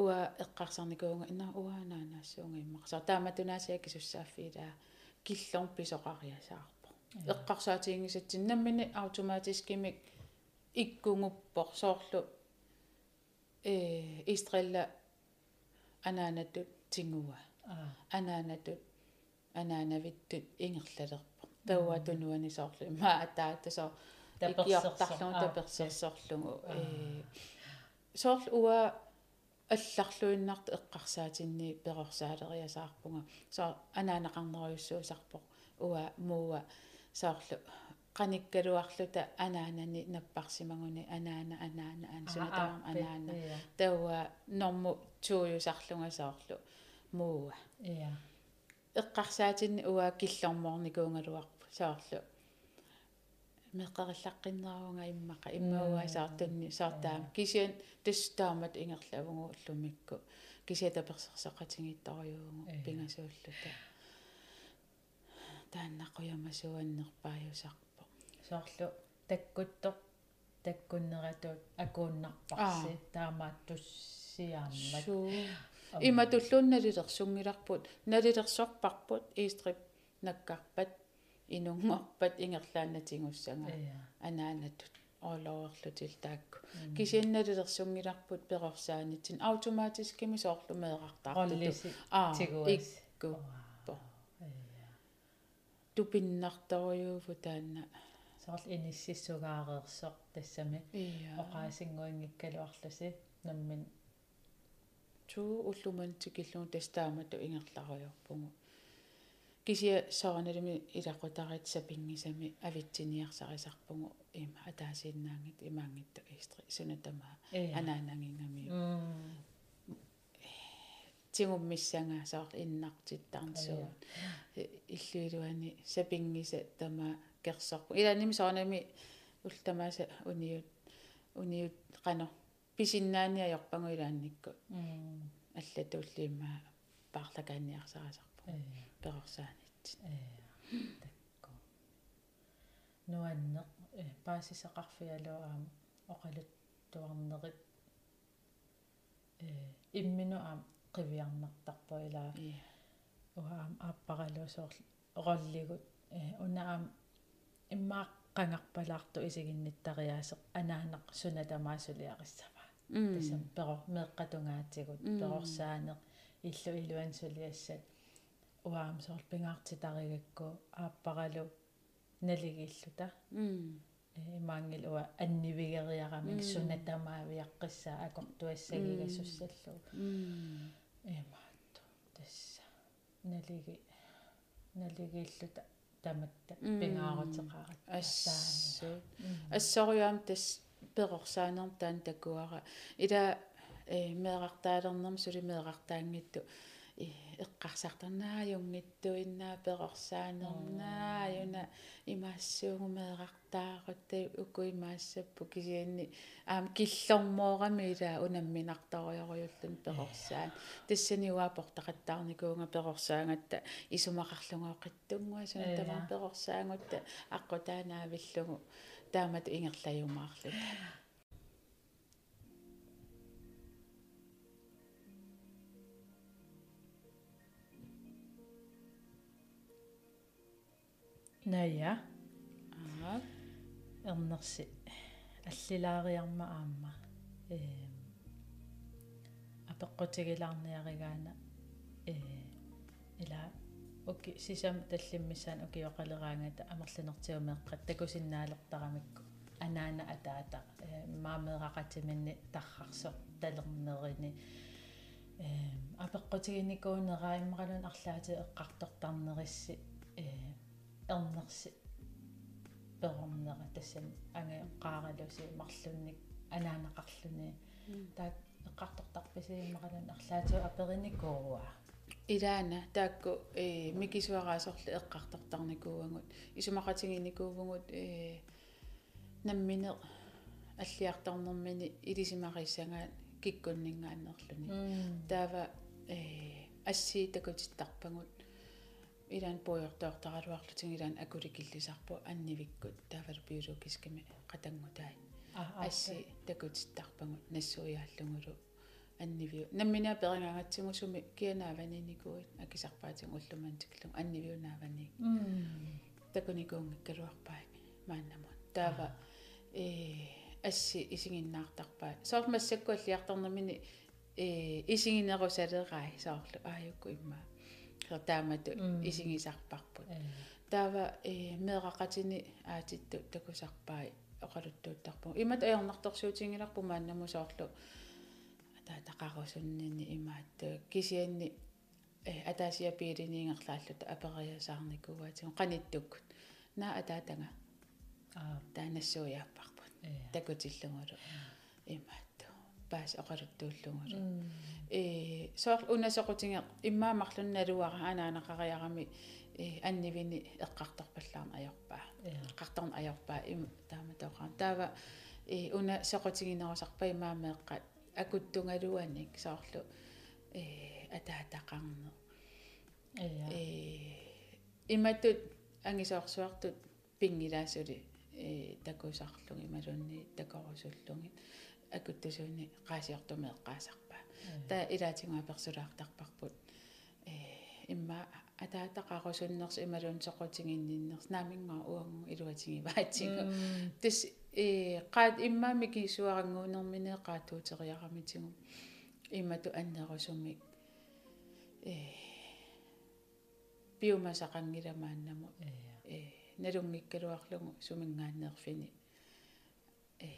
уа эққарсарникуунга ина уаанаанаассуунга иммақсаа тааматунаасиа кисуссааффилаа киллорн писоқариасаарпо эққарсаатингисатсин наммини автоматискимик иккунгуппор соорлу э истрелла анаанатут тингуа анаанатут анаанавиттут ингерлалерпо тауа тунуани соорлу имаа атаатасоо икиортарлугу таперсерсорлугу э соорлу уа алларлуиннарт эққарсаатинни перорсаалериасаарпунга соо анаанақарнериуссуусарпо уа мууа соорлу qanikkaluarluta anaanani napparsimaguni anaana anaana aansunataam anaana tauwa normu tuujusarlunga soorlu muua
ia
эққарсаатинни уа киллормоорникуунгалуарпу соорлу. Меққариллаққиннеруунга иммақа иммауа саартунни саартаам кисиан тастаамат ингерлавугу уллумикку. Кисиата персерсақатингитторюугу пингасууллута. Тааннақуямасуаннерпааюсарпо
соорлу. Таккуттоқ таккуннератуут акууннарпарси. Таамааттуссиааммат
има туллуунналилерсунгиларпут налилерсорпарпут иистрип наккарпат инунгорпат ингерлаанатингуссага анаанатут оолоерлутил таакку кисианналилерсунгиларпут перорсаанитсин автоматискими соорлу меэқартаарту
аа тигуас
по тупиннарторюуфу таанна
сорл иниссиссугаареерсоқ тассами оқаасингуингиккалуарлуси наммин
туу уллуман тикиллуун тастаамату ингерларуйорпугу кисия сооналими илақутарит сапингисами авитсиниарсарисарпугу има атаасииннаангит имаангитта истри сунатамаа анаанангингами тигуммиссанга соор иннартиттарнсуу иллуилуани сапингиса тама керсорпу иланими соонами ултамааса униут униут qano писиннааниаёрпангу илаанникку аллатууллиимаа paarlakaanniarsarasarpu перорсаанитсин
такку нуанне паасисақарфиалуаам оқалуттуарнерит э иммину аам qivиарнартарпу илаа уаам ааппаралуусоор ороллигут э унаам иммаа qangarpalaartu isiginnittariaaseq anaanaq sunatamaassuliaqissava тасам перо меэккатунгаатигут перорсаанеq иллу илуансулиассат уаам соор пингаартитаригакку ааппаралу налигииллута. Имаангил уа аннивигериарамик сунатамаавиаққиссаа акортуассагигассаллу имаатту тасса налиги налигииллута таматта пингаарутеқарат
ассаа ассориуам тас перорсаанерм таан такуара. Ила э меэқартаалернерм сули меэқартаангитту эққарсартарнаа юнгиттуиннаа перорсаанернаа юна имаассуугумеэрартаарутта укуимаассаппу кисианни аам киллормоорами ила унамминарториориуллун перорсаан тассани уаапортақаттаарникуунга перорсаангатта исумақарлунгоқиттунгуа суна тамаа перорсаангутта аққутаанаавиллугу таамат ингерлаюмаарлута
ная
аа.
Ернерси аллилаариарма аама. Э апеққутигилаарниаригаана э ила оки сисам таллиммисаан окиоқалераангата амерланертиумеэққат такусиннаалертарамикку анаана атаата. Э маамеэқақатиминни таррарсо талернерини э апеққутигиникуунераа иммақалун арлаати эққартортарнерисси э ернерси перорнера тассам ангеққаралуси марлунник анаанақарлуни таак эққартортарписииммақалун арлаату апериникууа.
Илаана таакку э микисуараасорлу эққартортарникууангут. Исумақатигиникуувгут э наммине аллиартарнэрмини илисимариссангаат киккуннингааннерлуни. Таава э ассиитакутиттарпагут илаан пуйортоортаралуарлутин илаан акуликиллисарпу аннивиккут таавал биологискими qatangutaai асси такутиттарпагут нассуиааллугулу аннивиу намминаа перингаангатсигусуми кианааваниникуит акисарпаатин уллумаантиклу аннивиунаавани такуникуунгаккалуарпаами мааннамут таава э асси исигиннаартарпаа соормассакку аллиарторнамини э исигинерусалераи соорлу ааюкку иммаа таамату исигисарпарпут таава э меэқақатини аатитту такусарпаи оқалуттууттарпу имат аернарторсуутингиларпу мааннаму соорлу. Атаатақарусуннини имаатту кисианни э атаасиа пиилиниингерлааллута апериасаарникууатигу қаниттуккут наа атаатанга
аа
таанассуяаппарпут такутиллугулу имаатту паас оқалуттууллугулу э соор унасоқутинге иммаамарлунналуара анаанақариарами э аннивини эққарторпаллаарна аёрпаа эққарторна аёрпаа им таама тоқаан таава э уна соқутигинерусарпа имаамеэққат акуттунгалуаник соорлу э атаатақарне э иматут ангисоорсуартут пингилаасули э такусарлуги малунни такорусуллуги акуттусууни qaasiortumeeqqaasarpaa та илаатингуа персулаартарпарпут э имма атаатақарусуннерс ималун соқутингинниннерс наамингаа уангу илуатиги ваатсига тис э qaat иммаами кисуарангуунерминеэ qaatuuteriaramitigu иммату аннерусумик э биумасақангиламааннаму э налунгиккалуарлугу сумингааннерфини э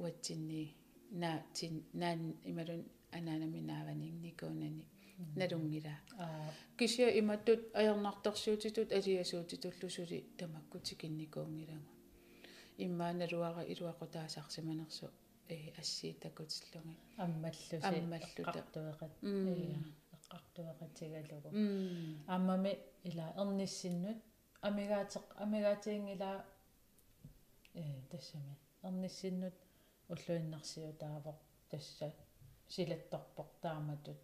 уатсинни на тин наан ималун анаанаминааванингникуунани налунгила кисиа иматтут аернарторсуутитут алиасуутитуллусули тамаккутикинникуунгилагу иммааналуара илуақутаасарсиманерсу э ассиитакутиллунги
аммаллуси
аммаллута
эққартуеқат ия эққартуеқатигалугу аммами ила ерниссиннут амигаатеқ амигаатиингила э тассами ерниссиннут уллуиннарсиу таавоқ тасса силатторпоқ тааматут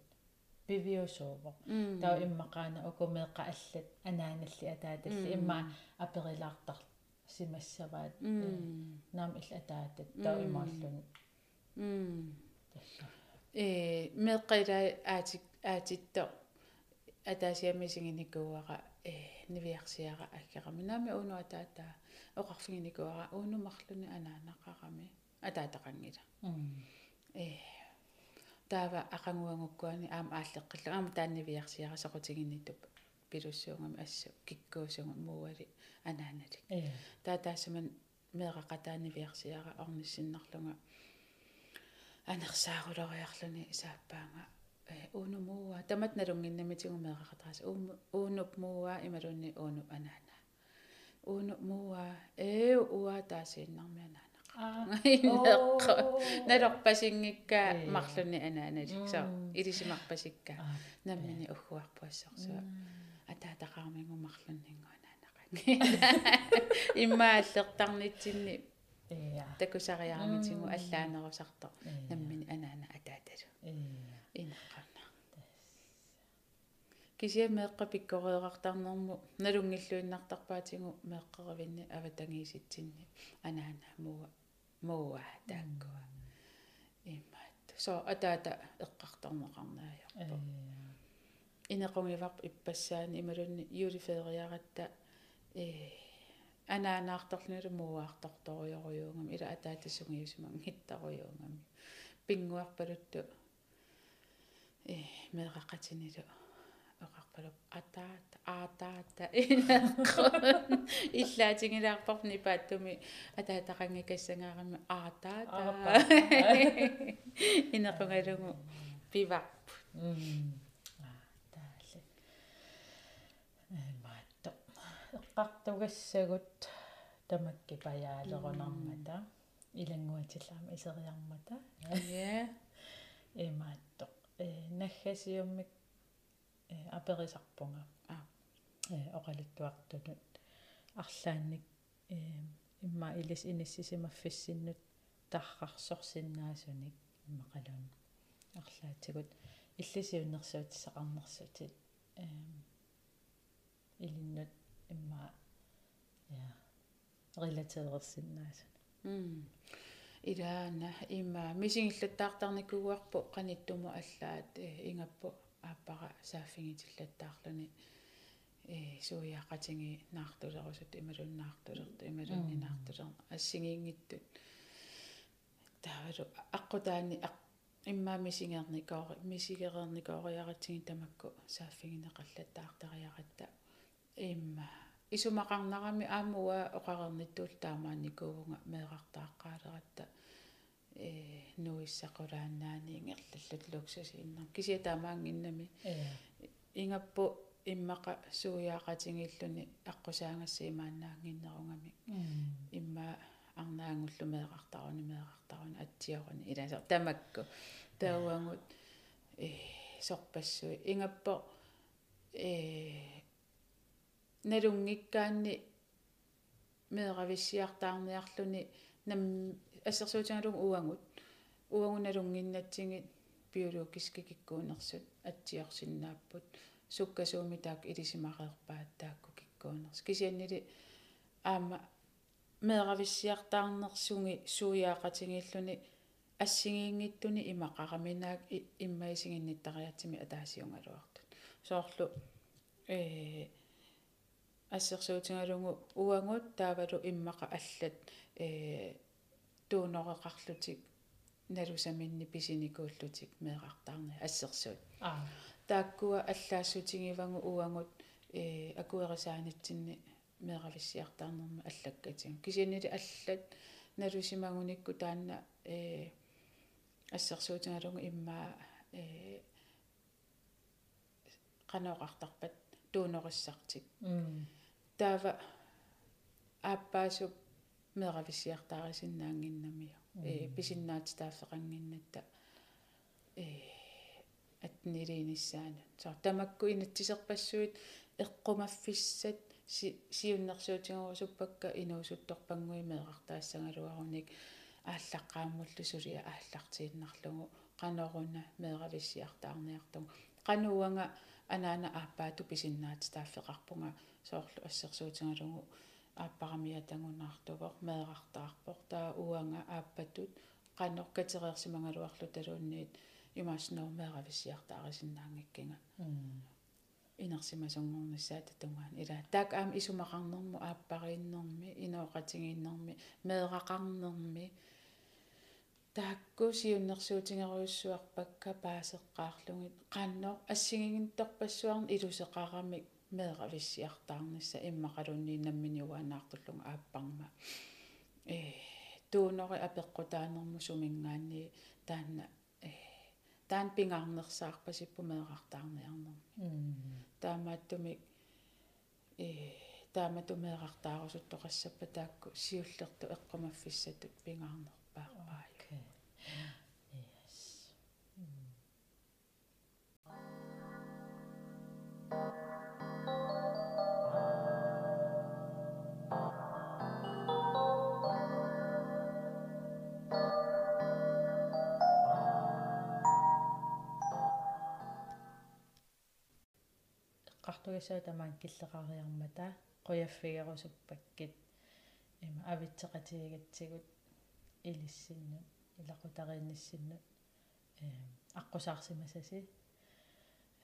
пивиусуувоқ таа иммақаана укумеэққа аллат анааналли атааталли имма аперилаартар симассаваат наам илла атаатат таа имааллун.
Э меққила аати аатитто атаасиамисигиникууара э нивиарсиара аккераминаами уну атаатаа оқарфигиникууара уунумарлуни анаанақарами атаатақангила э. Таава ақангуангуккуани аама ааллеққилла аама тааннивиарсиара соқутигинниттуп пилуссуунгами ассу киккуусунгу мууали анааналик таатаассаман меэқақатаани виарсиара орниссиннарлунга. Анерсаагулориарлуни сааппаанга. Э уунумууа тамат налунгиннамитигу меэқақатаас уунуп мууа ималунни уунуп анаана. Уунуп мууа э уа таасииннармиана налорпасингикка марлуни анааналиксаа илисимарпасикка наммини уггуарпуассорсуа атаатақармингу марлуннингуанаанақан иммааллертарнитсинни
иа
такусариарамитингу аллаанерусарто наммини анаана атааталу инеққарна кисиа меэққа пиккореерартарнэрму налунгиллуиннартарпаатингу меэққаравинни аватангииситсинни анаана муа муа тааккуа имаат со атаата эққартарнеқарнаажарпу инеқунгиварп иппассаани ималунни юлифеериаратта э. Анаанаартарлунилу мууаартарторуйоруйуунгам ила атаатассунгиусуман хиттаруйуунгам пингуарпалутту э меэқақатинилу оқарпалуп атаата аатаата инеққун иллаатингилаарпарни пааттуми атаатақангикассангаарами аатаата инеқунгалугу пиварп
таалли маатто эққартугассагут тамакки паяалерунармата илангуатиллаама исериармата
я
имаатто э наггасиуммик э аперисарпунга.
А.
Э оқалуттуартунут арлаанник э имма илис иниссисимаффиссиннут таррарсорсиннаасуник иммақалун арлаатигут. Иллисиуннэрсуутиссақарнэрсутит э илиннут имма я релатерерсиннаасун
м. Илаана има мисингиллаттаартарникугуарпу qaниттуму аллаат ингаппу ааппара сааффигитиллаттаарлуни э суяақатинги наартулерусут ималуннаартулерт ималунни наартулер ассигиингиттут таавалу аққутаани имма мисингерникоори мисигерерникоориаратсиги тамакку сааффигинеқаллаттаартариаратта имма исумақарнарами аамуа оқарерниттуул таамааникуувнга меэқартааққаалератта э нуиссақулааннаани ингерллаллут луксусииннар кисия таамаангиннами ингаппу иммақа сууяақатингиллуни аққусаангасси имааннаангиннерунгами имма арнаангуллу меэқартаруни меэқартаруни атсиоруни иласер тамакку тауангут э сорпассуи ингаппо э налунгиккаанни меэрависсиартаарниарлуни нам ассерсуутингалугу уангут уангуналунгиннатсигит биологиски киккуунерсут атсиорсиннааппут. Суккасууми таак илисимареерпаат таакку киккуунерс. Кисианнили аама меэрависсиартаарнерсуги сууяақатингиллуни ассигиингиттуни имақараминаак иммаисигинниттариатсими атаасиунгалуартут соорлу э ассерсуутингалугу уангут таавалу иммаqa аллат э туунореқарлутик налусаминни писиникууллутик меэқартаарни ассерсуут
аа
тааккуа аллаассутингивангу уангут э акуерисаанитсинни меэрависсиартаарнерми аллаккатин кисианили аллат налусимагуникку таанна э ассерсуутингалугу иммаа э канаоқартарпат туунериссартик таава ааппаасуп меэрависсиартаарисиннаангиннамиа э писиннаат тааффеқангиннатта э атнилииниссаана соо тамакку инатсисерпассуит эққумаффиссат сиуннэрсуутингорусуппакка инуусутторпангуи меэқартаассангалуаруник ааллаққааммуллу сулиа ааллартииннарлугу qanoruna meeravиссиартаарниартуг qanуанга анаана ааппаату писиннаат тааффеқарпунга соорлу ассерсуутингалугу ааппарамиатангунаартугор меэрартаарпор таа уанга ааппатут qanor катериерсимангалуарлу талуунниит имаасноо меэрависсиартаарисиннаангиккинга инерсимасунгорнissaат татунгаан ила таак аам исумақарнэрму ааппарииннэрми инооқатигииннэрми меэрақарнэрми. Таакку сиуннэрсуутингеруйуссуарпакка паасеққаарлугит qannor ассигигинторпассуарни илусеқарамик меэрависсиартаарнisса иммақалунни намминиуаанаартуллунга ааппарма. Э туунери апеққутаанерму сумингаани таанна э таан пингаарнерсаарпа сиппумеэқартаарниарнерми таамааттуми э тааматумеэқартаарусут тоқассаппа таакку сиуллерту эққумаффиссатут пингаарнерпаарпаа
yes qартугасаа тамаан киллеқариармата қуяффигерусуппаккит има авитсеқатигатсигут илиссиннут илақутариинниссиннут э аққусаарсимасаси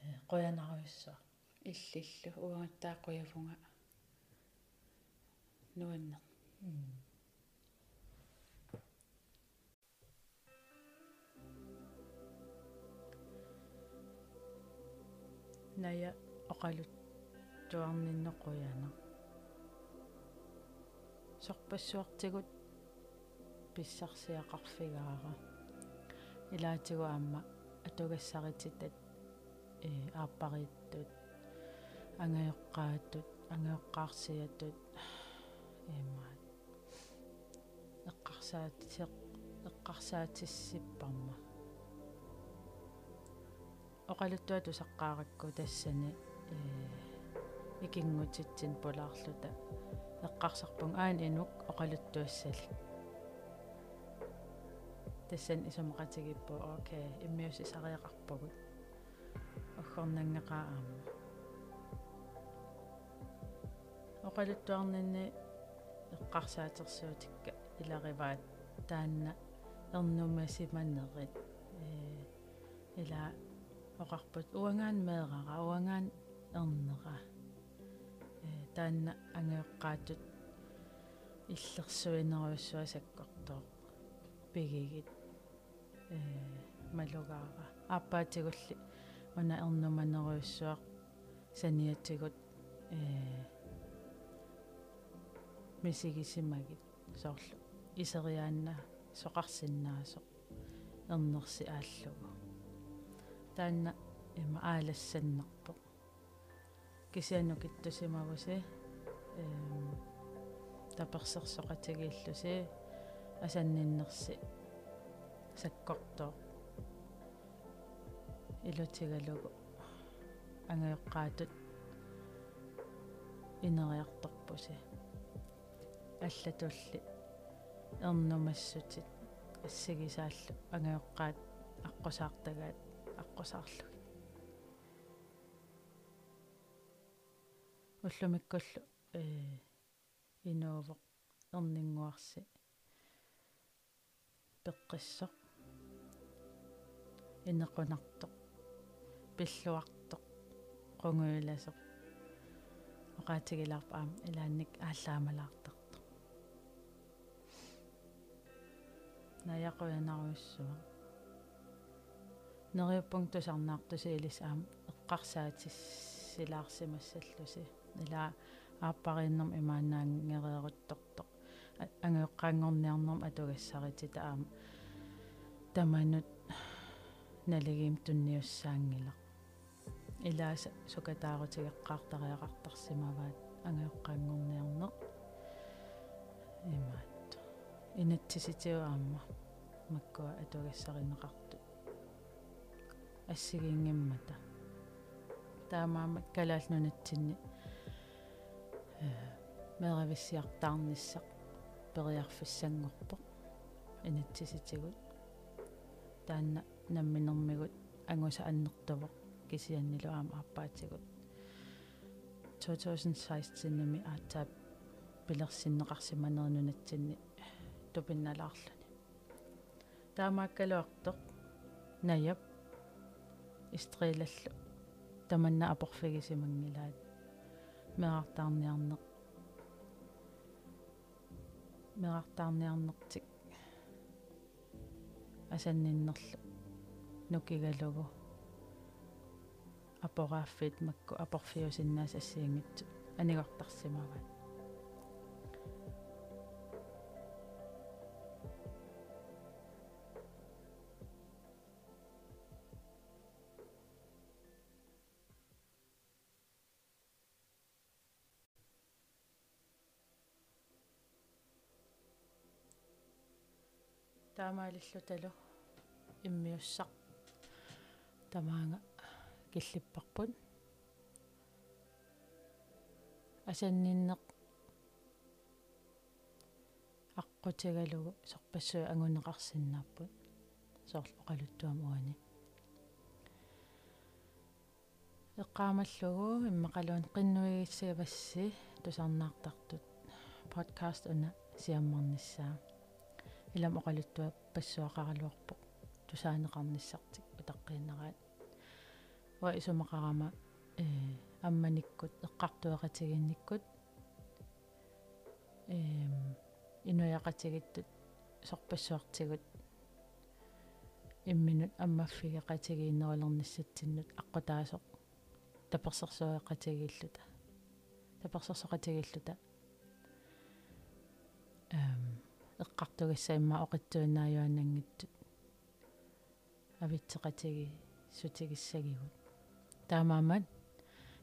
э қуянаруйссуа
иллиллу уангаттаа қуяфунга нуаннер
ная оқалут туарниннеқуяна сорпассуартигут писсарсиақарфигаара илаатигу аама атугассарититат э ааппарииттут ангайоққаатут ангайоққаарсиатут эмаат. Эққарсаатисеқ эққарсаатиссиппарма. Оқалуттуа тусаққааракку тассани икингутитсин пулаарлута эққарсарпун аан инук оқалуттуассали тассан исумақатигиппу окей иммиуси сариақарпагут оггорнангеқаа аама оқалуттуарнинни эққарсаатерсуутикка илариваат таанна ернумасиманнерит э ила оқарпут уангаан меэрара уангаан ернера э таанна ангеэққаатут иллерсуинеруйссуа саккортоо пигигит. Э малугаара ааппаатигулли уна ернуманеруйссуа саниатигут э мисигисимагит соорлу исериаанна соқарсиннаасо ернерси ааллугу таанна има аалассаннерпо кисиану киттусимавуси эм таперсерсоқатигииллуси асанниннерси саккортоо илутигалугу ангеэққаатут инериарторпуси аллатулли эрнумассутит. Ассагисааллу ангеэққаат аққусаартагаат аққусаарлуги уллумиккуллу э инуувоқ эрнингуарси пеққиссоқ инеқунартоқ пиллуартоқ қунгуиласоқ оқаатигилаарпа аама илаанник ааллаамалаартарто наяқуянаруйссуа нериуппунктусарнаартуси илис аама эққарсаатиссилаарсимассаллуси ила ааппарииннэрм имаанаангериерутторто ангеэққаангорниарнэрм атугассаритита аама. Таманут налигим тунниуссаангила. Илааса сукатаарутигеққаартариақартарсимаваат ангеэққаангорниарнеқ имаат. Инатсиситиу аама. Маккуа атугассаринеқарту ассигингиммата таамаама калаалнунатсинни мерависсиартаарниссақ периарфиссангорпо. Инатсиситигут таанна намминермигут ангуса аннертувоқ кисианнилу аама аппаатигут. 2016 ними аатаа пилерсиннеқарсиманернунатсинни тупинналаарлуни таамааккалуартоқ наяп истрилаллу таманна апорфигисимангилаат мерартаарниарнеқ мерартаарниарнертик асанниннерлу. Нукигалугу. Апорааффит макку апорфиусиннаас ассиангитсу анигортарсимават таамаалиллуталу иммиуссақ. Тамаанга киллиппарпут асанниннеқ аққутигалугу сорпассуи ангунеқарсиннаарпут соорлу оқалуттуам уани эққаамаллугу иммақалуун қиннуигиссагавасси тусарнаартартут подкаст уна сиаммарниссаа илам оқалуттуа пассуақаралуарпо тусаанеқарниссартик утаққииннераат уа исумақарама э амманиккут эққартуэқатигинниккут эм инуяқатигиттут сорпассуартигут. Имминут аммаффигеқатигииннерулерниссатсиннут аққутаасоқ таперсерсуақатигииллута таперсерсоқатигииллута эм эққартугасса имма оқитсуинааюанангиттут авитсеқатиги сутигиссагигут таамаамат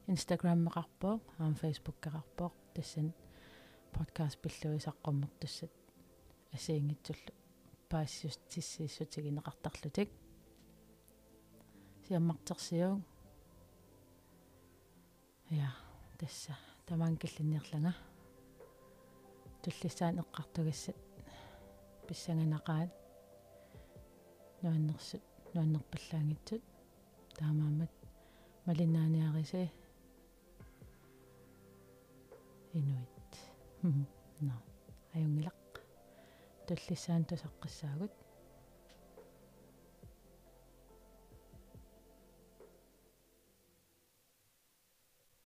инстаграм меқарпоо аам фейсбук қарарпоо тассан подкаст пиллуисаққуммер тассат асиингитсуллу паассус тиссииссутигинеқартарлутик сиаммартерсиуг я тасса тамаан киллинниерлага туллиссаан эққартугассат писсанганақаат нуаннерсут нуаннерпаллаангитсут. Таамаамат. Малинааниариси инуит. На аюнгилақ. Туллиссаан тусаққиссаагут